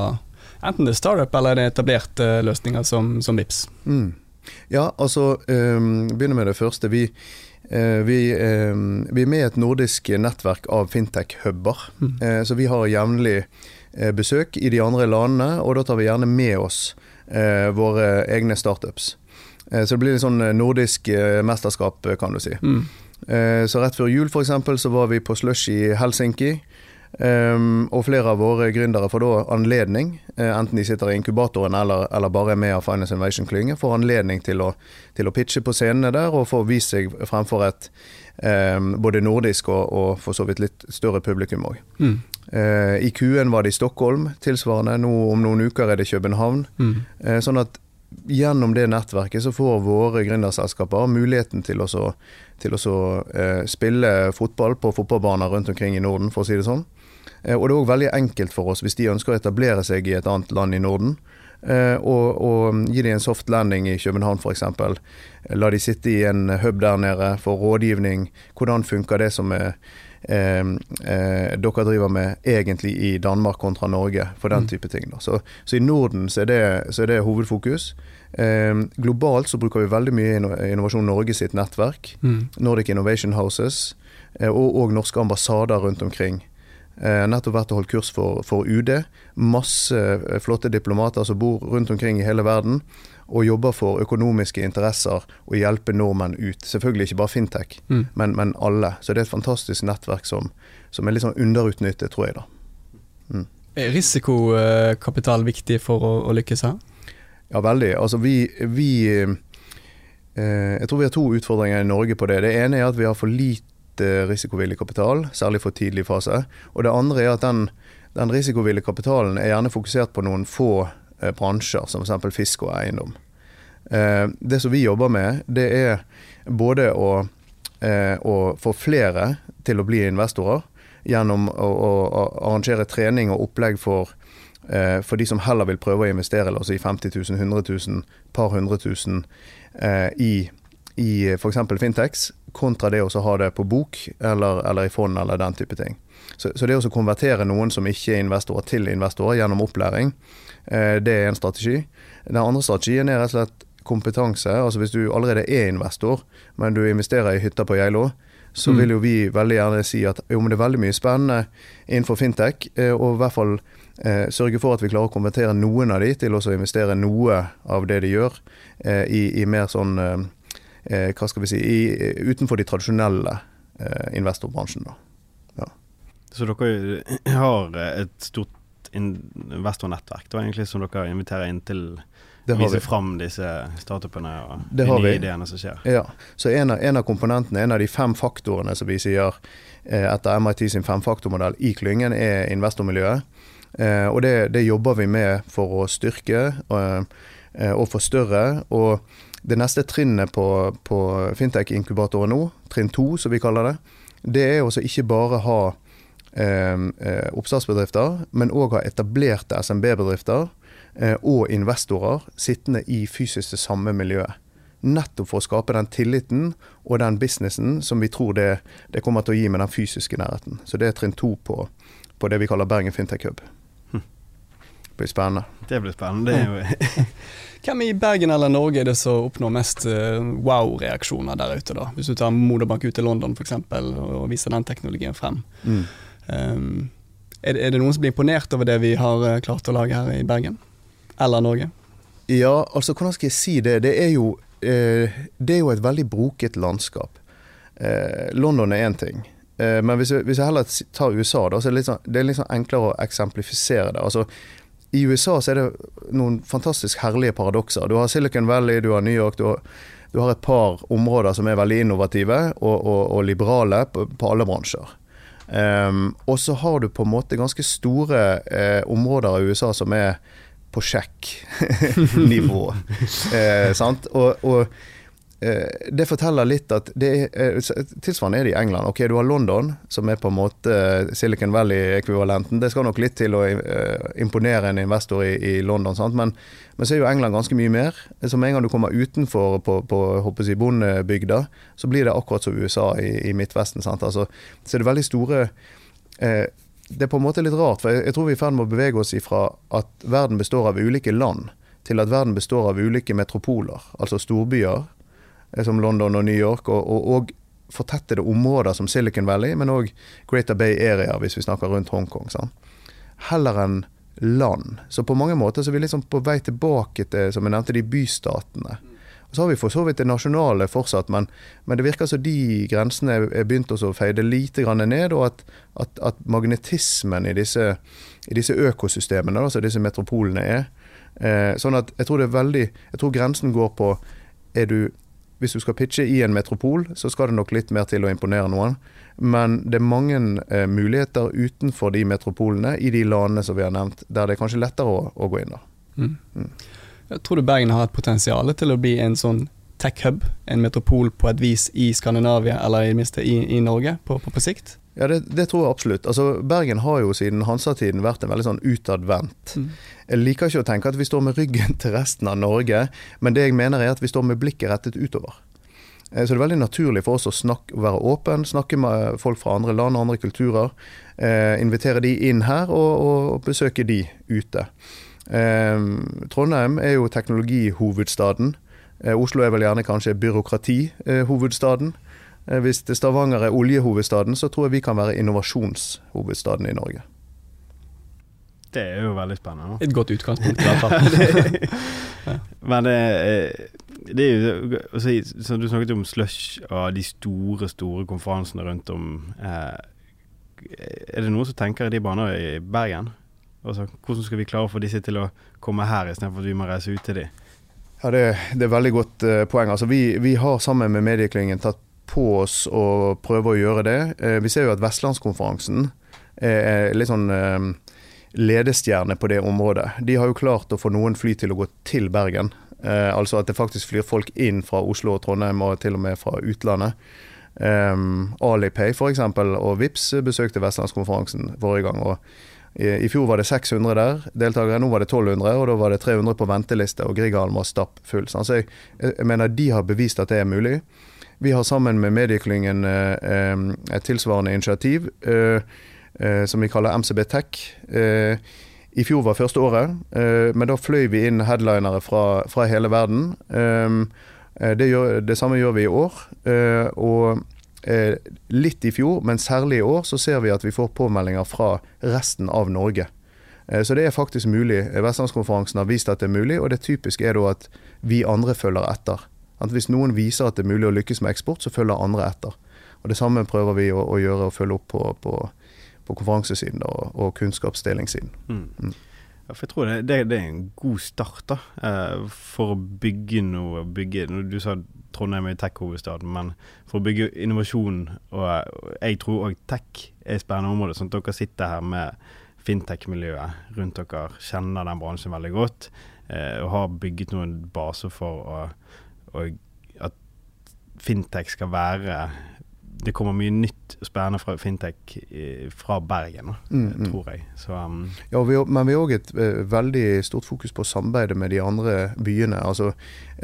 enten det er startup eller det er etablerte løsninger som, som VIPS? Mm. Ja, altså um, Begynner med det første. Vi, uh, vi, um, vi er med i et nordisk nettverk av fintech-huber. Mm. Uh, så vi har jevnlig uh, besøk i de andre landene, og da tar vi gjerne med oss eh, våre egne startups. Eh, så det blir litt sånn eh, nordisk eh, mesterskap, eh, kan du si. Mm. Eh, Så rett før jul eksempel, så var vi på Slush i Helsinki. Ehm, og flere av våre gründere får da anledning, eh, enten de sitter i inkubatoren eller, eller bare er med av Finance Innovation-klynge, får anledning til å, til å pitche på scenene der og få vist seg fremfor et ehm, både nordisk og, og for så vidt litt større publikum òg. Mm. Eh, I Q-en var det i Stockholm, tilsvarende. Nå om noen uker er det København. Mm. Sånn at gjennom det nettverket så får våre gründerselskaper muligheten til å, så, til å så, eh, spille fotball på fotballbaner rundt omkring i Norden, for å si det sånn. Eh, og det er òg veldig enkelt for oss hvis de ønsker å etablere seg i et annet land i Norden. Eh, og, og gi dem en soft landing i København f.eks. La de sitte i en hub der nede for rådgivning. Hvordan funker det som er Eh, eh, dere driver med egentlig i Danmark kontra Norge, for den Mm. type ting. Så, så i Norden så er det, så er det hovedfokus. Eh, globalt så bruker vi veldig mye Inno- Innovasjon Norge sitt nettverk. Mm. Nordic Innovation Houses eh, og, og norske ambassader rundt omkring. Eh, nettopp vært og holdt kurs for, for UD. Masse eh, flotte diplomater som bor rundt omkring i hele verden og jobber for økonomiske interesser og hjelpe nordmenn ut. Selvfølgelig ikke bare fintech, Mm. men, men alle. Så det er et fantastisk nettverk som, som er litt sånn underutnyttet, tror jeg. da. Er risikokapital viktig for å, å lykkes her? Ja, veldig. Altså vi, vi eh, Jeg tror vi har to utfordringer i Norge på det. Det ene er at vi har for lite risikovillig kapital, særlig for tidlig fase. Og det andre er at den, den risikovillige kapitalen er gjerne fokusert på noen få eh, bransjer, som f.eks. fisk og eiendom. Eh, det som vi jobber med, det er både å, eh, å få flere til å bli investorer gjennom å, å, å arrangere trening og opplegg for, for de som heller vil prøve å investere la oss si 50 000, 100 000, par hundre tusen eh, i, i f.eks. Fintex, kontra det å ha det på bok eller, eller, i fond eller den type ting. Så, så det å konvertere noen som ikke er investorer, til investorer gjennom opplæring, eh, det er en strategi. Den andre strategien er rett og slett kompetanse. Altså Hvis du allerede er investor, men du investerer i hytta på Geilo, så mm. vil jo vi veldig gjerne si at jo, men det er veldig mye spennende innenfor fintech, eh, og i hvert fall eh, sørge for at vi klarer å konvertere noen av de til å investere noe av det de gjør, eh, i, i, mer sånn eh, eh Hva skal vi si i, Utenfor de tradisjonelle eh, investorbransjen. da. Ja. Så dere *clears throat* har et stort investornettverk da, egentlig, som dere inviterer inn til å vise fram disse startupene og de nye ideene som skjer. Ja, så en av, en av, komponentene, en av de fem faktorene som vi sier eh, etter MIT sin femfaktormodell i klyngen, er investormiljøet. Eh, og det, det, jobber vi med for å styrke og, eh, og forstørre. og det neste trinnet på, på fintech-inkubatoren nå, trinn to som vi kaller det, det er også ikke bare ha Eh, eh, oppstartsbedrifter, men òg ha etablerte SMB-bedrifter eh, og investorer sittende i fysisk det samme miljøet. Nettopp for å skape den tilliten og den businessen som vi tror det, det kommer til å gi med den fysiske nærheten. Så det er trinn to på, på det vi kaller Bergen Fintech Hub. Det blir spennende. Det blir spennende. Det jo *laughs* Hvem i Bergen eller Norge er det som oppnår mest wow-reaksjoner der ute, da? Hvis du tar Moderbank ut til London f.eks. og viser den teknologien frem. Mm. Um, er, det noen som blir imponert over det vi har uh, klart å lage her i Bergen? Eller Norge? Ja, altså hvordan skal jeg si det? Det er jo, uh, det er jo et veldig broket landskap. London er én ting. men hvis jeg, hvis jeg, heller tar USA, da, så er det litt, sånn, det er litt sånn enklere å eksemplifisere det. Altså, I USA så er det noen fantastisk herlige paradokser. Du har Silicon Valley, du har New York. du har du har et par områder som er veldig innovative og, og, og liberale på, på, alle bransjer. Um, og så har du på en måte ganske store eh, områder av USA som er på sjekk-nivå. *laughs* eh. Og, og det forteller litt at det eh, Tilsvarende er det i England. Ok, Du har London, som er på en måte Silicon Valley-ekvivalenten. Det skal nok litt til å imponere en investor i, i London? Men, men, så er jo England ganske mye mer. Så med en gang du kommer utenfor på, på håper jeg, bondebygda, så blir det akkurat som USA i, i Midtvesten. Altså, så er det veldig store eh, det er på en måte litt rart, for jeg, jeg tror vi er i ferd med å bevege oss ifra at verden består av ulike land, til at verden består av ulike metropoler, altså storbyer, eh, som London og New York, og, og, og fortettede områder som Silicon Valley, men òg Greater Bay Area, hvis vi snakker rundt Hongkong. Sånn. Heller enn land. Så på mange måter så er vi liksom på vei tilbake til, som jeg nevnte, de bystatene. Så har vi for så vidt det nasjonale fortsatt, men, men det virker som de grensene er begynt å feide lite grann ned, og at, at, at magnetismen i disse, i disse økosystemene, altså disse metropolene, er eh, sånn at jeg tror det er veldig Jeg tror grensen går på er du hvis du skal pitche i en metropol, så skal det nok litt mer til å imponere noen. Men det er mange eh, muligheter utenfor de metropolene, i de landene som vi har nevnt, der det er kanskje lettere å, å gå inn. da. Mm. Mm. Tror du Bergen har et potensial til å bli en sånn tech-hub, en metropol på et vis i Skandinavia, eller i det minste i, i Norge, på, på, på, sikt? Ja, det, det, tror jeg absolutt. Altså, Bergen har jo siden Hansa-tiden vært en veldig sånn utadvendt. Mm. Jeg liker ikke å tenke at vi står med ryggen til resten av Norge, men det jeg mener er at vi står med blikket rettet utover. Eh, så det er veldig naturlig for oss å snakke, være åpen, snakke med folk fra andre land og andre kulturer. Eh, invitere de inn her, og, og besøke de ute. Eh, Trondheim er jo teknologihovedstaden. Eh, Oslo er vel gjerne kanskje byråkratihovedstaden. Eh, hvis Stavanger er oljehovedstaden, så tror jeg vi kan være innovasjonshovedstaden i Norge. Det er jo veldig spennende. Et godt utgangspunkt, i *laughs* hvert fall. *laughs* Men det, det, er jo altså, så Du snakket om slush og de store, store konferansene rundt om. er det noen som tenker i de baner i Bergen? Altså, hvordan skal vi klare å få disse til å komme her, istedenfor at vi må reise ut til dem? Ja, det, det, er veldig godt uh, poeng. Altså, vi, vi, har sammen med Medieklyngen tatt på oss å prøve å gjøre det. Uh, vi ser jo at Vestlandskonferansen er litt sånn uh, ledestjerne på det området. De har jo klart å få noen fly til å gå til Bergen. altså at det faktisk flyr folk inn fra Oslo og Trondheim, og til og med fra utlandet. Um, Alipay f.eks. og Vips besøkte Vestlandskonferansen forrige gang. og i, I fjor var det 600 der deltakere, nå var det 1200, og da var det 300 på venteliste, og Grieghallen var stappfull. Så jeg, jeg mener de har bevist at det er mulig. Vi har sammen med medieklyngen eh, et tilsvarende initiativ eh, eh, som vi kaller MCB Tech. Eh, I fjor var første året, eh, men da fløy vi inn headlinere fra, fra hele verden. Eh, det, gjør, det, samme gjør vi i år. og eh, litt i fjor, men særlig i år, så ser vi at vi får påmeldinger fra resten av Norge. Eh, så det er faktisk mulig. Vestlandskonferansen har vist at det er mulig, og det typiske er da at vi andre følger etter. At hvis noen viser at det er mulig å lykkes med eksport, så følger andre etter. Og Det samme prøver vi å, å gjøre og følge opp på, på, på konferansesiden og, og kunnskapsdelingssiden. Mm. Mm. Ja, for jeg tror det, det, det, er en god start da, eh, for å bygge noe. Bygge, du sa Trondheim er tech-hovedstaden, men for å bygge innovasjon og, Jeg tror òg tech er et spennende område. sånn at dere sitter her med fintech-miljøet rundt dere, kjenner den bransjen veldig godt eh, og har bygget noen baser for å, å, at fintech skal være det kommer mye nytt spennende fra fintech fra Bergen, mm, mm. tror jeg. Så, um. ja, vi, men vi har òg et uh, veldig stort fokus på samarbeidet med de andre byene. Altså,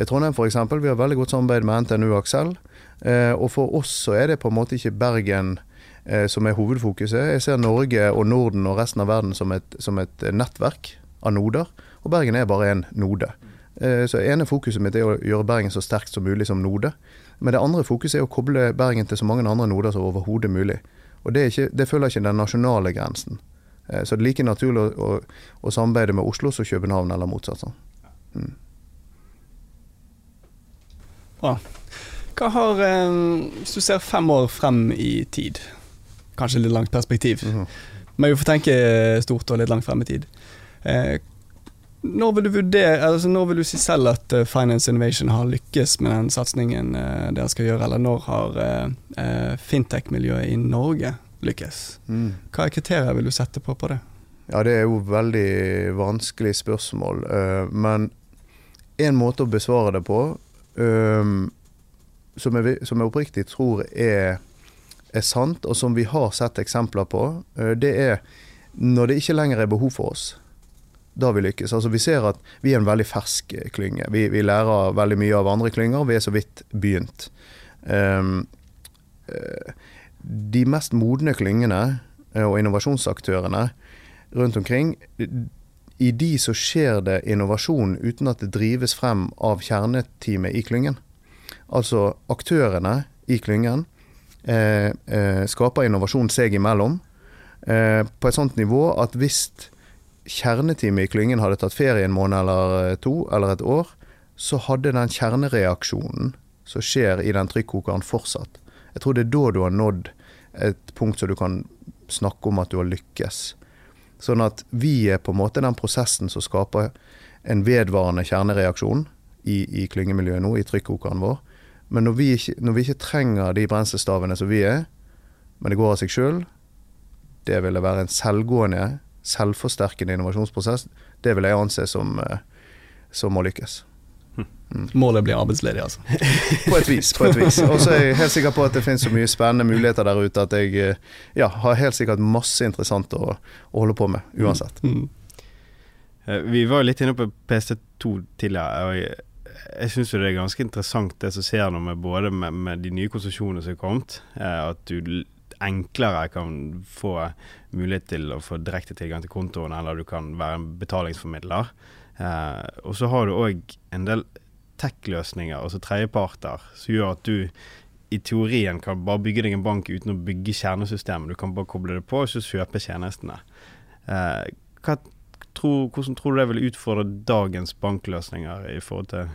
Trondheim f.eks. Vi har veldig godt samarbeid med NTNU Aksel. Uh, og for oss så er det på en måte ikke Bergen uh, som er hovedfokuset. Jeg ser Norge og Norden og resten av verden som et, som et nettverk av noder. Og Bergen er bare en node. Så ene fokuset mitt er å gjøre Bergen så sterkt som mulig som node. Men det andre fokuset er å koble Bergen til så mange andre noder som overhodet mulig. Og det, ikke, det, følger ikke den nasjonale grensen. Eh, så det er like naturlig å, å, å samarbeide med Oslo som København, eller motsatt. Mm. Bra. Hva har eh, Hvis du ser fem år frem i tid, kanskje litt langt perspektiv, mm -hmm. men vi får tenke stort og litt langt frem i tid. Eh, når vil du vurdere, altså når vil du si selv at uh, Finance Innovation har lykkes med den satsingen uh, dere skal gjøre, eller når har uh, fintech-miljøet i Norge lykkes? Mm. Hva er kriterier vil du sette på på det? Ja, Det er jo veldig vanskelig spørsmål. men en måte å besvare det på, som, jeg, som, jeg, oppriktig tror er, er, sant, og som vi har sett eksempler på, det er når det ikke lenger er behov for oss da vi lykkes. Altså Vi ser at vi er en veldig fersk eh, klynge. Vi, vi lærer veldig mye av andre klynger, vi er så vidt begynt. Um, de mest modne klyngene eh, og innovasjonsaktørene rundt omkring, i de så skjer det innovasjon uten at det drives frem av kjerneteamet i klyngen. Altså aktørene i klyngen eh, eh, skaper innovasjon seg imellom eh, på et sånt nivå at hvis kjerneteamet i klyngen hadde tatt ferie en måned eller eh, to, eller et år, så hadde den kjernereaksjonen som skjer i den trykkokeren, fortsatt. Jeg tror det er da du har nådd et punkt så du kan snakke om at du har lykkes. Sånn at vi er på en måte den prosessen som skaper en vedvarende kjernereaksjon i, i klyngemiljøet nå, i trykkokeren vår. Men når vi, ikke, når vi ikke trenger de brenselstavene som vi er, men det går av seg sjøl, det ville være en selvgående selvforsterkende innovasjonsprosess, det vil jeg anse som, eh, som å lykkes. Mm. Målet blir arbeidsledig, altså? *laughs* på et vis. på et vis. Og så er jeg helt sikker på at det finnes så mye spennende muligheter der ute at jeg eh, ja, har helt sikkert masse interessant å, å holde på med, uansett. Mm. Mm. vi var jo litt inne på PC2 tidligere. og jeg, jeg syns det er ganske interessant det som skjer nå med både med, med de nye konsesjonene som er kommet, at du enklere kan få mulighet til å få direkte tilgang til kontoen, eller du kan være en betalingsformidler. Eh, og så har du òg en del tech-løsninger, altså tredjeparter, som gjør at du i teorien kan bare bygge deg en bank uten å bygge kjernesystemet. Du kan bare koble det på og så kjøpe tjenestene. Eh, tror, hvordan tror du det vil utfordre dagens bankløsninger i forhold til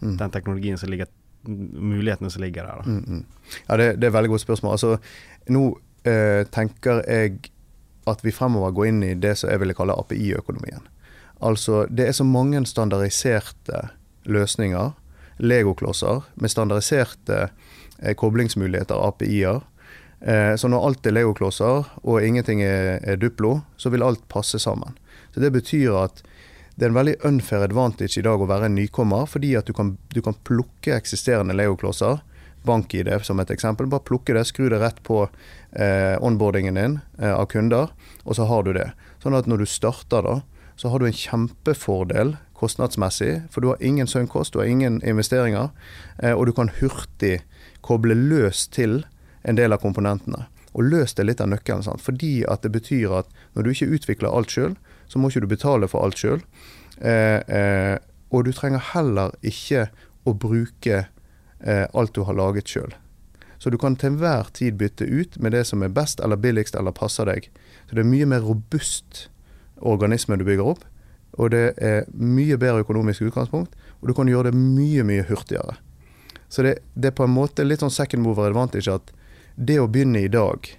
mm. den teknologien som ligger mulighetene som ligger der? Mm, mm. Ja, det, det, er et veldig godt spørsmål. Altså, nå eh, tenker jeg at vi fremover går inn i det som jeg ville kalle API-økonomien. Altså, det er så mange standardiserte løsninger, legoklosser, med standardiserte eh, koblingsmuligheter, API-er. Eh, så når alt er legoklosser og ingenting er, er, Duplo, så vil alt passe sammen. Så Det betyr at det er en veldig unfair advantage i dag å være en nykommer, fordi at du kan, du kan plukke eksisterende legoklosser bank-ID som et eksempel. Bare plukke det, skru det rett på eh, onboardingen din eh, av kunder, og så har du det. Sånn at når du starter, da, så har du en kjempefordel kostnadsmessig, for du har ingen søgnkost, du har ingen investeringer, eh, og du kan hurtig koble løs til en del av komponentene. Og løs det litt av nøkkelen, sant? fordi at det betyr at når du ikke utvikler alt sjøl, så må ikke du betale for alt sjøl. Eh, eh, og du trenger heller ikke å bruke alt du har laget sjøl. Så du kan til enhver tid bytte ut med det som er best eller billigst eller passer deg. Så det er mye mer robust organisme du bygger opp, og det er mye bedre økonomisk utgangspunkt, og du kan gjøre det mye, mye hurtigere. Så det, det er på en måte litt sånn second mover advantage at det å begynne i dag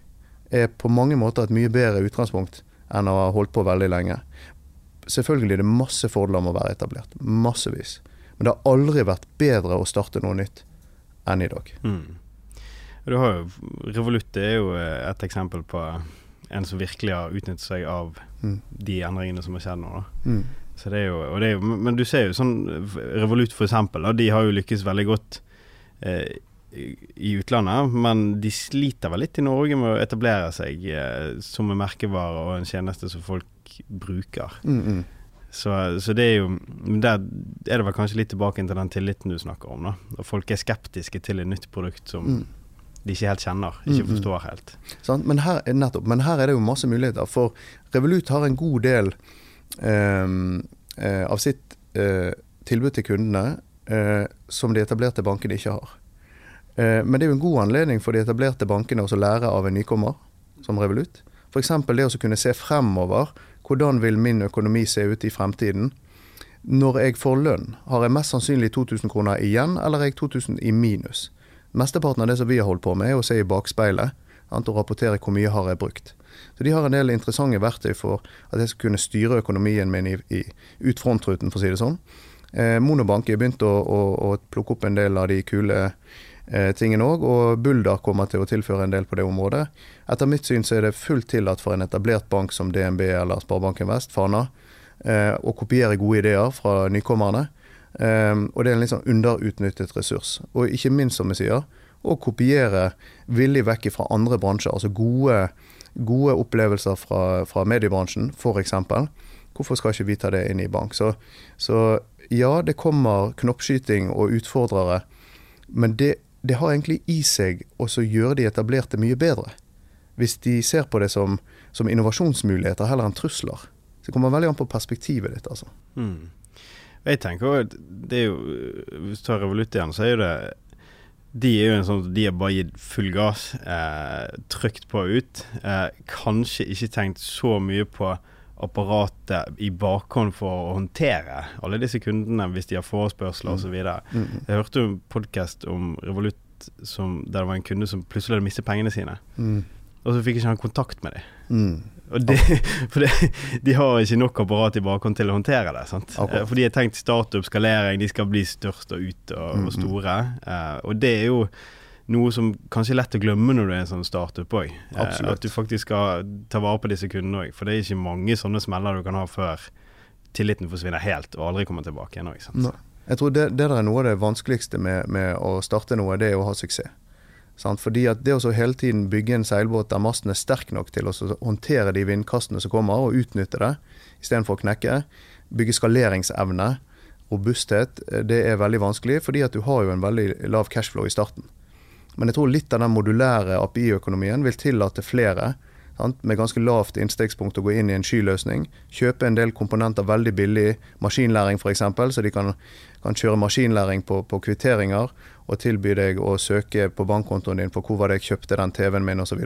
er på mange måter et mye bedre utgangspunkt enn å ha holdt på veldig lenge. Selvfølgelig er det masse fordeler med å være etablert. Massevis. Men det har aldri vært bedre å starte noe nytt enn i dag. Mm. Du har jo, Revolut er jo et eksempel på en som virkelig har utnyttet seg av mm. de endringene som har skjedd nå. Mm. Så det jo, det jo, men du ser jo sånn Revolut for eksempel, de har jo lykkes veldig godt eh, i utlandet, men de sliter vel litt i Norge med å etablere seg eh, som en merkevare og en tjeneste som folk bruker. Mm, mm. Så, så, det er jo Der er det vel kanskje litt tilbake til den tilliten du snakker om. da Folk er skeptiske til et nytt produkt som mm. de ikke helt kjenner, ikke mm, mm. forstår helt. Sånn, men, her, nettopp, men her er det jo masse muligheter. For Revolut har en god del um, uh, av sitt eh, tilbud til kundene eh, som de etablerte bankene ikke har. Eh, men det er jo en god anledning for de etablerte bankene å lære av en nykommer som Revolut. F.eks. det å kunne se fremover. Hvordan vil min økonomi se ut i fremtiden? Når jeg får lønn, har jeg mest sannsynlig 2000 kroner igjen, eller er jeg 2000 i minus? Mesteparten av det som vi har holdt på med, er å se i bakspeilet og rapportere hvor mye har jeg brukt. Så De har en del interessante verktøy for at jeg skal kunne styre økonomien min i, i, ut frontruten, for å si det sånn. Eh, Monobank har begynt å, å, å, plukke opp en del av de kule eh, tingene òg, og Bulder kommer til å tilføre en del på det området. Etter mitt syn så er det fullt tillatt for en etablert bank som DNB eller Sparebanken Vest, Fana, eh, å kopiere gode ideer fra nykommerne. Eh, og det er en litt sånn underutnyttet ressurs. Og ikke minst, som vi sier, å kopiere villig vekk fra andre bransjer. Altså gode, gode opplevelser fra, fra mediebransjen, f.eks. Hvorfor skal ikke vi ta det inn i bank? Så, så ja, det kommer knoppskyting og utfordrere, men det det har egentlig i seg å gjøre de etablerte mye bedre. Hvis de ser på det som, som innovasjonsmuligheter heller enn trusler. Så det kommer veldig an på perspektivet ditt, altså. Mm. Jeg tenker også, det er jo Hvis du tar Revolut igjen, så er jo det De er jo en sånn De har bare gitt full gass, eh, trykt på ut. Eh, kanskje ikke tenkt så mye på apparatet i bakhånd for å håndtere alle disse kundene hvis de har forespørsler mm. osv. Mm. Jeg hørte en podkast om Revolut som, der det var en kunde som plutselig hadde mistet pengene sine. Mm. Og så fikk ikke han kontakt med dem. Mm. De, *laughs* for de, de har ikke nok apparat i bakhånd til å håndtere det. Sant? Okay. For de har tenkt startup, skalering, de skal bli størst og ut og, og store. mm. store. Uh, og det er jo noe som kanskje er lett å glemme når du er en sånn startup òg. Eh, at du faktisk skal ta vare på disse kundene òg. For det er ikke mange sånne smeller du kan ha før tilliten forsvinner helt og aldri kommer tilbake igjen òg. Jeg tror det, det er noe av det vanskeligste med, med, å starte noe, det er å ha suksess. Sant? Fordi at det å hele tiden bygge en seilbåt der masten er sterk nok til å håndtere de vindkastene som kommer, og utnytte det istedenfor å knekke, bygge skaleringsevne, robusthet, eh, det er veldig vanskelig fordi at du har jo en veldig lav cashflow i starten. Men jeg tror litt av den modulære API-økonomien vil tillate flere sant, med ganske lavt innstegspunkt å gå inn i en skyløsning. Kjøpe en del komponenter veldig billig, maskinlæring f.eks., så de kan, kan, kjøre maskinlæring på, på, kvitteringer og tilby deg å søke på bankkontoen din for hvor var det jeg kjøpte den TV-en min osv.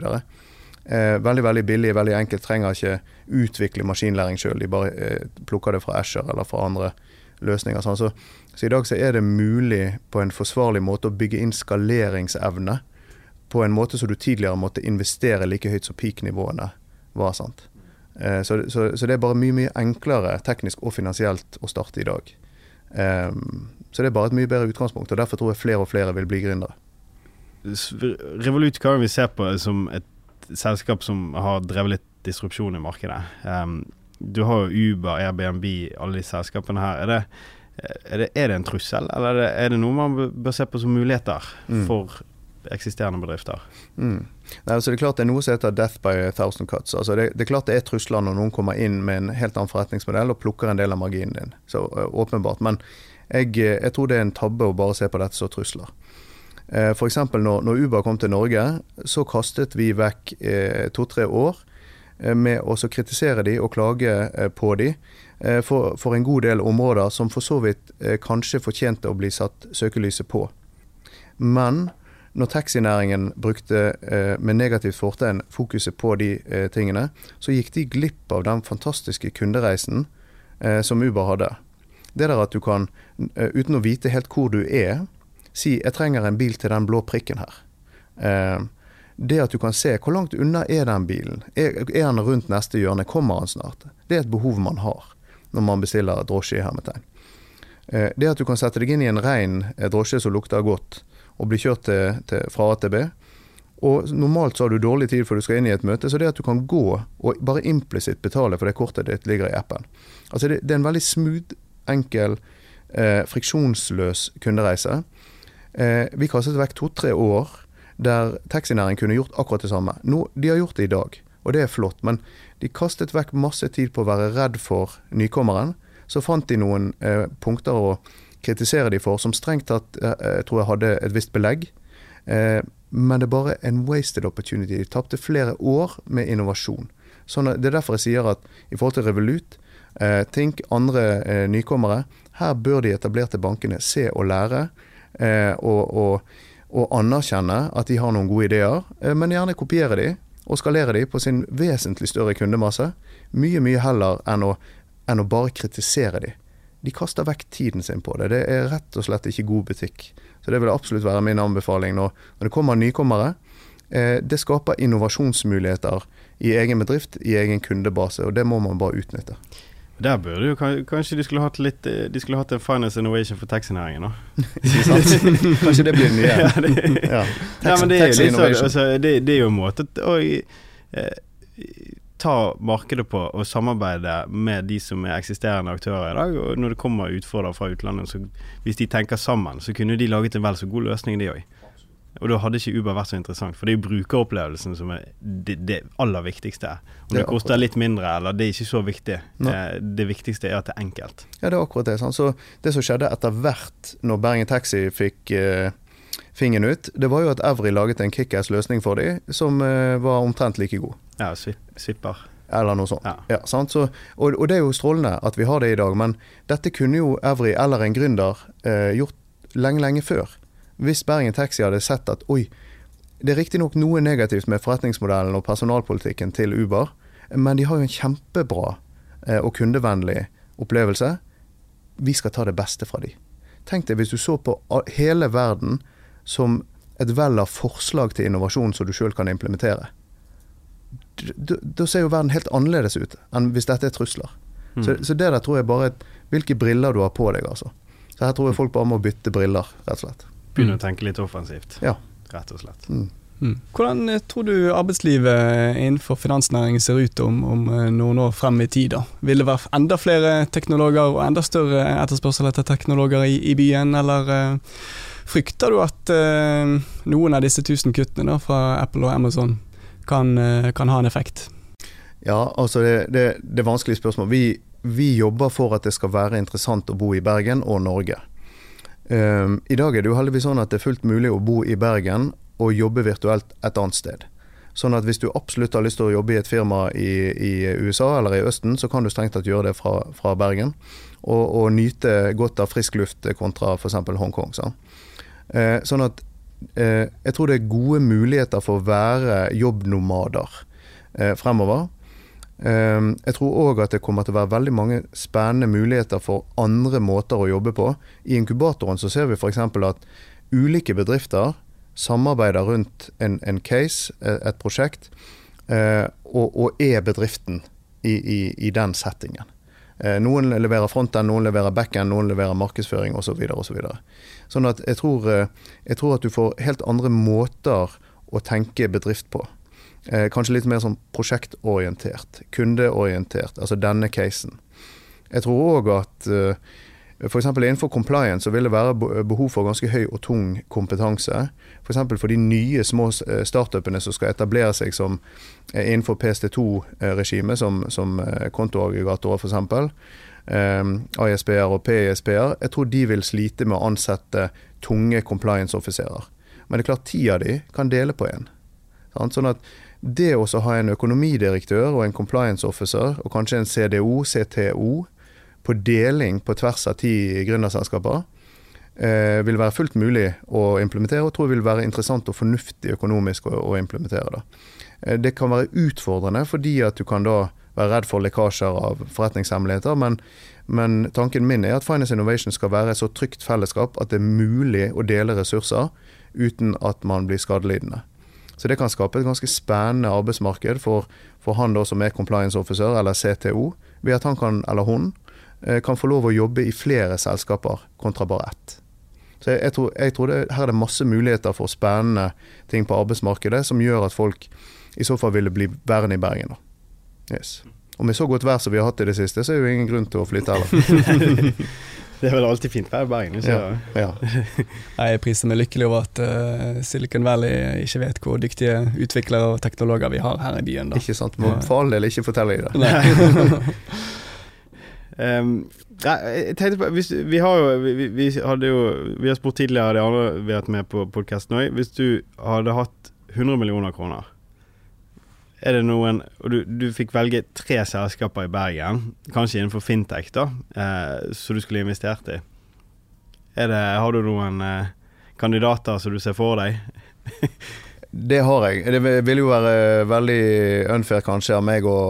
Eh, veldig veldig billig, veldig enkelt. Trenger ikke utvikle maskinlæring sjøl. De bare eh, plukker det fra Asher eller fra andre løsninger. Sånn. Så så i dag så er det mulig på en forsvarlig måte å bygge inn skaleringsevne på en måte som du tidligere måtte investere like høyt som peak-nivåene var. sant? Eh, så, så, så, det er bare mye mye enklere teknisk og finansielt å starte i dag. Um, så det er bare et mye bedre utgangspunkt, og derfor tror jeg flere og flere vil bli gründere. Revolut kan vi se på som et selskap som har drevet litt disrupsjon i markedet. Um, du har jo Uber, Airbnb, alle de selskapene her. Er det er det, er det, en trussel, eller er det, er det noe man bør se på som muligheter mm. for eksisterende bedrifter. Mm. Nei, altså det er klart det er noe som heter 'death by a thousand cuts'. Altså det, det, er klart det er trusler når noen kommer inn med en helt annen forretningsmodell og plukker en del av marginen din. Så uh, åpenbart. Men jeg, jeg, tror det er en tabbe å bare se på dette som trusler. Uh, F.eks. Når, når Uber kom til Norge, så kastet vi vekk eh, to-tre år med å kritisere de og klage på de for, for, en god del områder som for så vidt kanskje fortjente å bli satt søkelyset på. Men når taxinæringen brukte eh, med negativt fortegn fokuset på de eh, tingene, så gikk de glipp av den fantastiske kundereisen eh, som Uber hadde. Det der at du kan, eh, uten å vite helt hvor du er, si 'jeg trenger en bil til den blå prikken her'. Eh, det at du kan se hvor langt unna er den bilen, er, han rundt neste hjørne, kommer han snart? Det er et behov man har når man bestiller drosje i hermetegn. Eh, det at du kan sette deg inn i en ren drosje som lukter godt, og bli kjørt til, til, fra A til B. Og normalt så har du dårlig tid før du skal inn i et møte, så det at du kan gå og bare implisitt betale for det kortet ditt ligger i appen. Altså det, det er en veldig smooth, enkel, eh, friksjonsløs kundereise. Eh, vi kastet vekk to-tre år der taxinæringen kunne gjort akkurat det samme. Nå, de har gjort det i dag, og det er flott, men de kastet vekk masse tid på å være redd for nykommeren. Så fant de noen eh, punkter å kritisere de for, som strengt tatt jeg eh, tror jeg hadde et visst belegg. Eh, men det er bare en wasted opportunity. De tapte flere år med innovasjon. Sånn det er derfor jeg sier at i forhold til Revolut, eh, Tink, andre eh, nykommere, her bør de etablerte bankene se og lære. Eh, og, og, og, anerkjenne at de har noen gode ideer, eh, men gjerne kopiere de og skalere de på sin vesentlig større kundemasse. Mye, mye heller enn å, enn å bare kritisere de de kaster vekk tiden sin på det. Det er rett og slett ikke god butikk. Så det vil absolutt være min anbefaling når, når det kommer nykommere. Eh, det skaper innovasjonsmuligheter i egen bedrift, i egen kundebase, og det må man bare utnytte. Der burde jo Kanskje de skulle hatt litt eh, De skulle hatt en finance innovation for taxinæringen, da. *laughs* *laughs* kanskje det blir det nye. *laughs* ja, det, ja. ja, men det er, jo litt sånn, altså, det, det, er jo en måte å eh, ta markedet på og samarbeide med de som er eksisterende aktører i dag. Og når det kommer utfordrere fra utlandet, så hvis de tenker sammen, så kunne de laget en vel så god løsning, de òg. Og da hadde ikke Uber vært så interessant, for det er jo brukeropplevelsen som er det, det aller viktigste. Om det, det koster litt mindre eller det er ikke så viktig. Det, det, viktigste er at det er enkelt. Ja, det er akkurat det. Sant? Så det som skjedde etter hvert når Bergen Taxi fikk eh, fingeren ut, det var jo at Evry laget en kickass løsning for dem som eh, var omtrent like god. Ja, svipper. Eller noe sånt. Ja. Ja, Så, og, og, det er jo strålende at vi har det i dag, men dette kunne jo Evry eller en gründer eh, gjort lenge, lenge før. Hvis Bergen Taxi hadde sett at oi, det er riktignok noe negativt med forretningsmodellen og personalpolitikken til Uber, men de har jo en kjempebra eh, og kundevennlig opplevelse. Vi skal ta det beste fra de. Tenk deg hvis du så på hele verden som et vell av forslag til innovasjon som du sjøl kan implementere da ser jo verden helt annerledes ut enn hvis dette er trusler. Mm. Så, så, det der tror jeg bare hvilke briller du har på deg, altså. Så her tror jeg folk bare må bytte briller, rett og slett. Begynne å tenke litt offensivt, ja. rett og slett. Mm. Mm. Hvordan eh, tror du arbeidslivet innenfor finansnæringen ser ut om, om, eh, noen år frem i tid? da? Vil det være enda flere teknologer og enda større etterspørsel etter teknologer i, i byen, eller uh, frykter du at uh, noen av disse tusen kuttene da, fra Apple og Amazon kan, uh, kan ha en effekt? Ja, altså det, det, det er vanskelige spørsmål. Vi, vi, jobber for at det skal være interessant å bo i Bergen og Norge. Um, I dag er det jo heldigvis sånn at det er fullt mulig å bo i Bergen og jobbe virtuelt et annet sted. Sånn at hvis du absolutt har lyst til å jobbe i et firma i, i USA eller i Østen, så kan du strengt tatt gjøre det fra, fra Bergen. Og, og, nyte godt av frisk luft kontra f.eks. Hongkong. Sånn. Eh, sånn at eh, jeg tror det er gode muligheter for å være jobbnomader eh, fremover. Eh, jeg tror òg at det kommer til å være veldig mange spennende muligheter for andre måter å jobbe på. I inkubatoren så ser vi f.eks. at ulike bedrifter samarbeider rundt en, en case, eh, et prosjekt, eh, og, og, er bedriften i, i, i den settingen. Eh, noen leverer fronten, noen leverer backen, noen leverer markedsføring osv. Så så videre. sånn at jeg tror, eh, jeg tror, at du får helt andre måter å tenke bedrift på. Eh, kanskje litt mer sånn prosjektorientert, kundeorientert, altså denne casen. Jeg tror òg at F.eks. innenfor compliance så vil det være behov for ganske høy og tung kompetanse. F.eks. For, for de nye små eh, startupene som skal etablere seg som innenfor PST2-regimet, som, som kontoaggregatorer f.eks. Um, AISB-er og PISB-er. Jeg tror de vil slite med å ansette tunge compliance-offiserer. Men det er klart ti av de kan dele på én. Sånn at det å ha en økonomidirektør og en compliance officer, og kanskje en CDO, CTO, på deling på tvers av ti gründerselskaper, eh, vil være fullt mulig å implementere, og tror vil være interessant og fornuftig økonomisk å, implementere. Da. Eh, det kan være utfordrende fordi at du kan da være redd for lekkasjer av forretningshemmeligheter, men, men tanken min er at Finance Innovation skal være et så trygt fellesskap at det er mulig å dele ressurser uten at man blir skadelidende. Så det kan skape et ganske spennende arbeidsmarked for, for han da som er compliance officer, eller CTO, ved at han kan, eller hun eh, kan få lov å jobbe i flere selskaper kontra bare ett. Så jeg, jeg tror, jeg tror det, Her er det masse muligheter for spennende ting på arbeidsmarkedet som gjør at folk i så fall ville bli værende i Bergen. da. Yes. Og med så godt vær som vi har hatt i det siste, så er det jo ingen grunn til å flytte heller. *laughs* *laughs* Det er vel alltid fint vær i Bergen. Ja, ja. Jeg *laughs* priser meg lykkelig over at uh, Silicon Valley ikke vet hvor dyktige utviklere og teknologer vi har her i byen. Da. Ikke sant. Må for all del ikke fortelle dem det. um, *laughs* jeg tenkte på, hvis, vi har jo vi, vi, hadde jo Vi har spurt tidligere de andre vi har vært med på podkasten òg. Hvis du hadde hatt 100 millioner kroner er det noen Og du, du, fikk velge tre selskaper i Bergen, kanskje innenfor fintech, da, eh, som du skulle investert i. Det, har du noen eh, kandidater som du ser for deg? *laughs* det har jeg. Det vil jo være veldig unfair kanskje av meg å,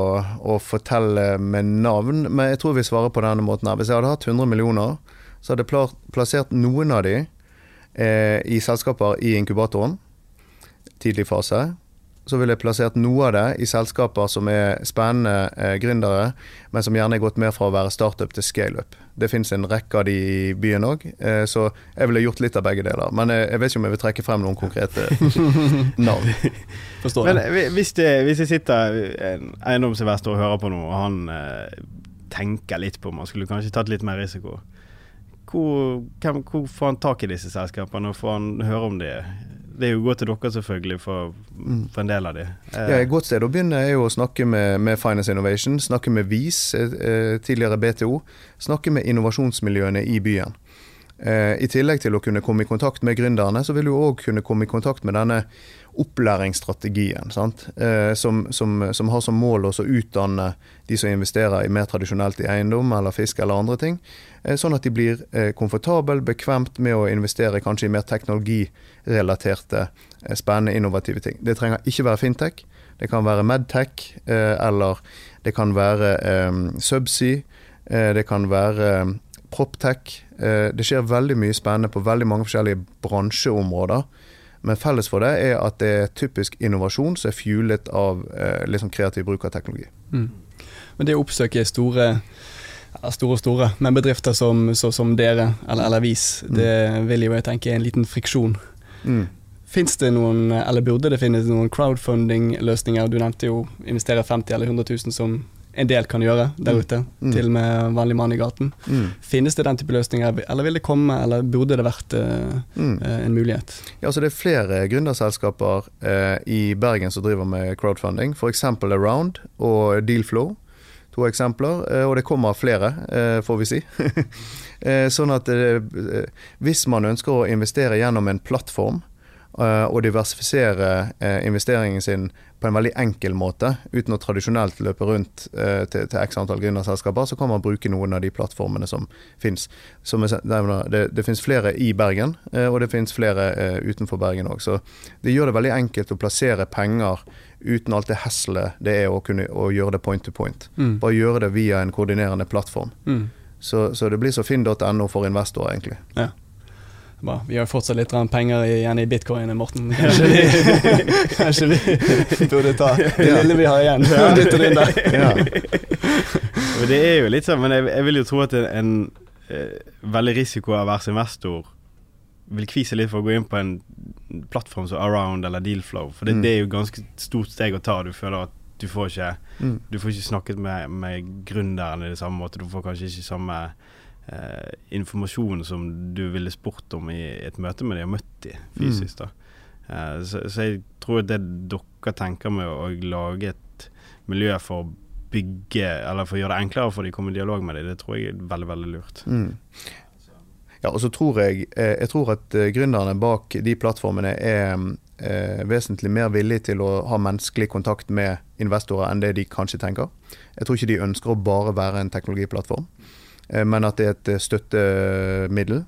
å, fortelle med navn, men jeg tror vi svarer på denne måten her. Hvis jeg hadde hatt 100 millioner, så hadde jeg plassert noen av de eh, i selskaper i inkubatoren, tidlig fase så ville jeg plassert noe av det i selskaper som er spennende eh, gründere, men som gjerne er gått mer fra å være startup til scaleup. Det finnes en rekke av de i byen òg, eh, så jeg ville gjort litt av begge deler. Men jeg, jeg vet ikke om jeg vil trekke frem noen konkrete *laughs* navn. Forstår Men eh, hvis det, hvis det sitter en eiendomsinvestor og hører på noe, og han eh, tenker litt på om han skulle kanskje tatt litt mer risiko, hvor, hvem, hvor får han tak i disse selskapene, og får han høre om det? Det er jo godt til dere, selvfølgelig, for, mm. for en del av de. Eh. Ja, Et godt sted å begynne er jo å snakke med, med Finance Innovation, snakke med VIS, eh, tidligere BTO. Snakke med innovasjonsmiljøene i byen. Eh, I tillegg til å kunne komme i kontakt med gründerne, så vil du òg kunne komme i kontakt med denne opplæringsstrategien, eh, som, som, som, har som mål å utdanne de som investerer i mer tradisjonelt i eiendom eller fisk eller andre ting, eh, sånn at de blir eh, komfortable, bekvemt med å investere kanskje i mer teknologirelaterte, spennende, innovative ting. Det trenger ikke være fintech. Det kan være medtech, eller det kan være subsea. det kan være proptech. det skjer veldig mye spennende på veldig mange forskjellige bransjeområder men felles for det er at det er typisk innovasjon som er fuelet av eh, liksom kreativ bruk av teknologi. Mm. Men det å oppsøke store store store, men bedrifter som, så, som dere eller, eller VIS, mm. det vil jo jeg tenke er en liten friksjon. Mm. Fins det noen, eller burde det finnes noen crowdfunding-løsninger? Du nevnte jo investere 50 eller 100 000 som en del kan gjøre der mm. ute, mm. til med vanlig mann i gaten. Mm. Finnes det den type løsninger, eller vil det komme, eller burde det vært uh, mm. uh, en mulighet? Ja, altså Det er flere gründerselskaper uh, i Bergen som driver med crowdfunding, f.eks. Around og Dealflow. To eksempler, og det kommer flere, får vi si. *laughs* sånn at hvis man ønsker å investere gjennom en plattform, og diversifisere investeringen sin på en veldig enkel måte, uten å tradisjonelt løpe rundt eh, til, til x antall gründerselskaper, så kan man bruke noen av de plattformene som fins. Det, det finnes flere i Bergen, eh, og det finnes flere eh, utenfor Bergen òg. Så det gjør det veldig enkelt å plassere penger uten alt det heslet det er å, kunne, å gjøre det point to point. Mm. Bare gjøre det via en koordinerende plattform. Mm. Så, så, det blir så finn.no for investorer, egentlig. Ja. Bra. Vi har fortsatt litt penger igjen i bitcoin, Morten. *laughs* Kanskje vi, kanskje vi *laughs* burde ta *laughs* det lille vi har igjen, og dytte det inn der. Ja. det er jo litt sånn, men jeg, jeg vil jo tro at en, en eh, veldig risikoavers investor vil kvise litt for å gå inn på en plattform som Around eller Dealflow. For det, mm. det er jo ganske stort steg å ta. Du føler at du får ikke, mm. du får ikke snakket med, med gründeren i det samme måte. Du får kanskje ikke samme eh, informasjon som du ville spurt om i et møte med de og møtt de fysisk. da. Eh, så, så jeg tror det dere tenker med å lage et miljø for å bygge, eller for å gjøre det enklere for de å komme i dialog med de, det tror jeg er veldig, veldig lurt. Mm. Ja, og så tror jeg, eh, jeg tror at eh, gründerne bak de plattformene er eh, vesentlig mer villige til å ha menneskelig kontakt med investorer enn det de kanskje tenker. Jeg tror ikke de ønsker å bare være en teknologiplattform, men at det er et eh, støttemiddel.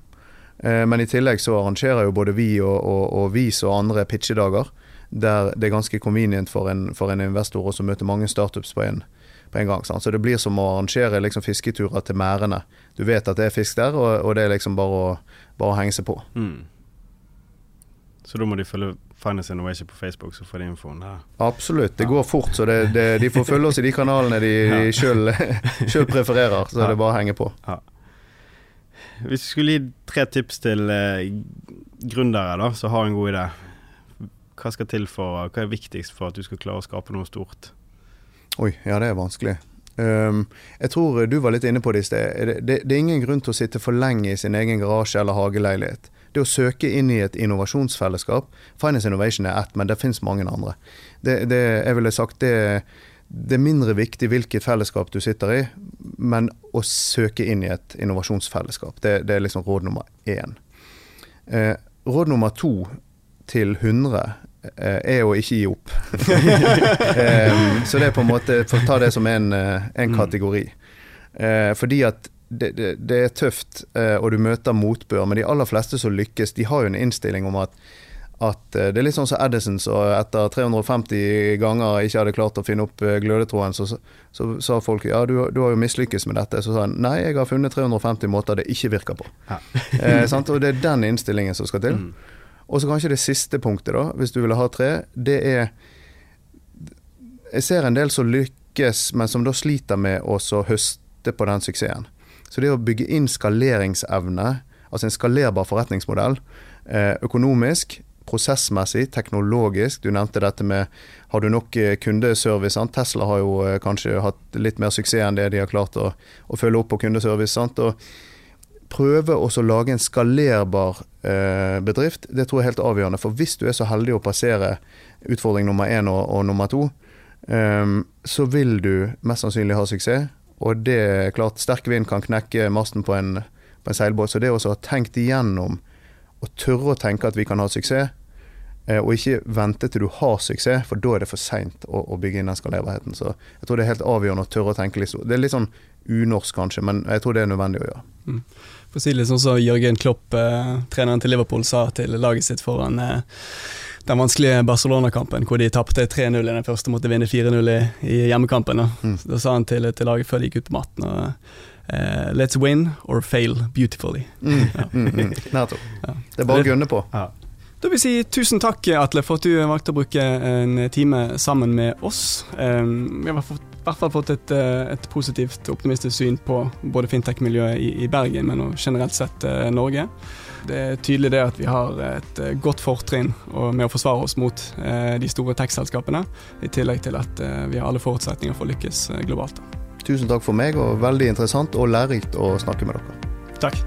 Eh, men i tillegg så arrangerer jo både vi og, og, og VIS og andre pitchedager der det er ganske convenient for en, for en investor å møte mange startups på en, på en gang. Sant? Så det blir som å arrangere liksom, fisketurer til merdene. Du vet at det er fisk der, og, og det er liksom bare å, bare å henge seg på. Mm. Så da må de følge Finance Innovation på Facebook, så får de infoen der. Absolutt. Det går fort, så det, det, de får følge oss i de kanalene de, de *laughs* sjøl prefererer. Så ja. det er bare å henge på. Ja. Hvis du skulle gi tre tips til eh, gründere da, som har en god idé, hva skal til for, hva er viktigst for at du skal klare å skape noe stort? Oi, ja det er vanskelig. Um, jeg tror du var litt inne på det i sted. Det, det, det, er ingen grunn til å sitte for lenge i sin egen garasje eller hageleilighet. Det å søke inn i et innovasjonsfellesskap Finance Innovation er ett, men det finnes mange andre. Det, det, jeg ville sagt det, det er mindre viktig hvilket fellesskap du sitter i, men å søke inn i et innovasjonsfellesskap. Det, det er liksom råd nummer én. Eh, råd nummer to til 100 Eh, er å ikke gi opp. *laughs* så det er på en måte For å ta det som en, eh, en mm. kategori. Eh, fordi at det, det, det, er tøft, og du møter motbør, men de aller fleste som lykkes, de har jo en innstilling om at, at det er litt sånn som Edison som etter 350 ganger ikke hadde klart å finne opp glødetråden, så sa folk ja, du, du har jo mislykkes med dette. Så sa han nei, jeg har funnet 350 måter det ikke virker på. Ja. *laughs* eh, og det er den innstillingen som skal til. Mm. Og så kanskje det siste punktet, da, hvis du ville ha tre, det er Jeg ser en del som lykkes, men som da sliter med å høste på den suksessen. Så det å bygge inn skaleringsevne, altså en skalerbar forretningsmodell, eh, økonomisk, prosessmessig, teknologisk. Du nevnte dette med har du nok eh, kundeservice. Sant? Tesla har jo eh, kanskje hatt litt mer suksess enn det de har klart å, å følge opp på kundeservice. Sant? Og prøve å lage en skalerbar eh, bedrift, det tror jeg er helt avgjørende. For hvis du er så heldig å passere utfordring nummer én og, og nummer to, eh, så vil du mest sannsynlig ha suksess. Og det er klart, sterk vind kan knekke masten på en, på en seilbåt. Så det å ha tenkt igjennom og tørre å tenke at vi kan ha suksess, eh, og ikke vente til du har suksess, for da er det for seint å, å, bygge inn den skalerbarheten. Så jeg tror det er helt avgjørende å tørre å tenke litt Det er litt sånn unorsk kanskje, men jeg tror det er nødvendig å gjøre. Mm. For å si det sånn som Jørgen Klopp, eh, treneren til Liverpool, sa til laget sitt foran eh, den vanskelige Barcelona-kampen, hvor de tapte 3-0 i den første, måtte vinne 4-0 i, i, hjemmekampen. Da. Mm. Da sa han til, til, laget før de gikk ut på matten og, uh, Let's win or fail beautifully. Mm. *laughs* Ja. Mm, mm. Ja. Det er bare å gunne på. Ja. Da vil jeg si tusen takk, Atle, for at du valgte å bruke en time sammen med oss. Um, vi har fått hvert fall fått et, eh, et positivt optimistisk syn på både fintech-miljøet i, i, Bergen, men generelt sett uh, Norge. Det er tydelig det at vi har et eh, godt fortrinn med å forsvare oss mot eh, de store tech-selskapene, i tillegg til at eh, vi har alle forutsetninger for å lykkes globalt. Tusen takk for meg, og veldig interessant og lærerikt å snakke med dere. Takk.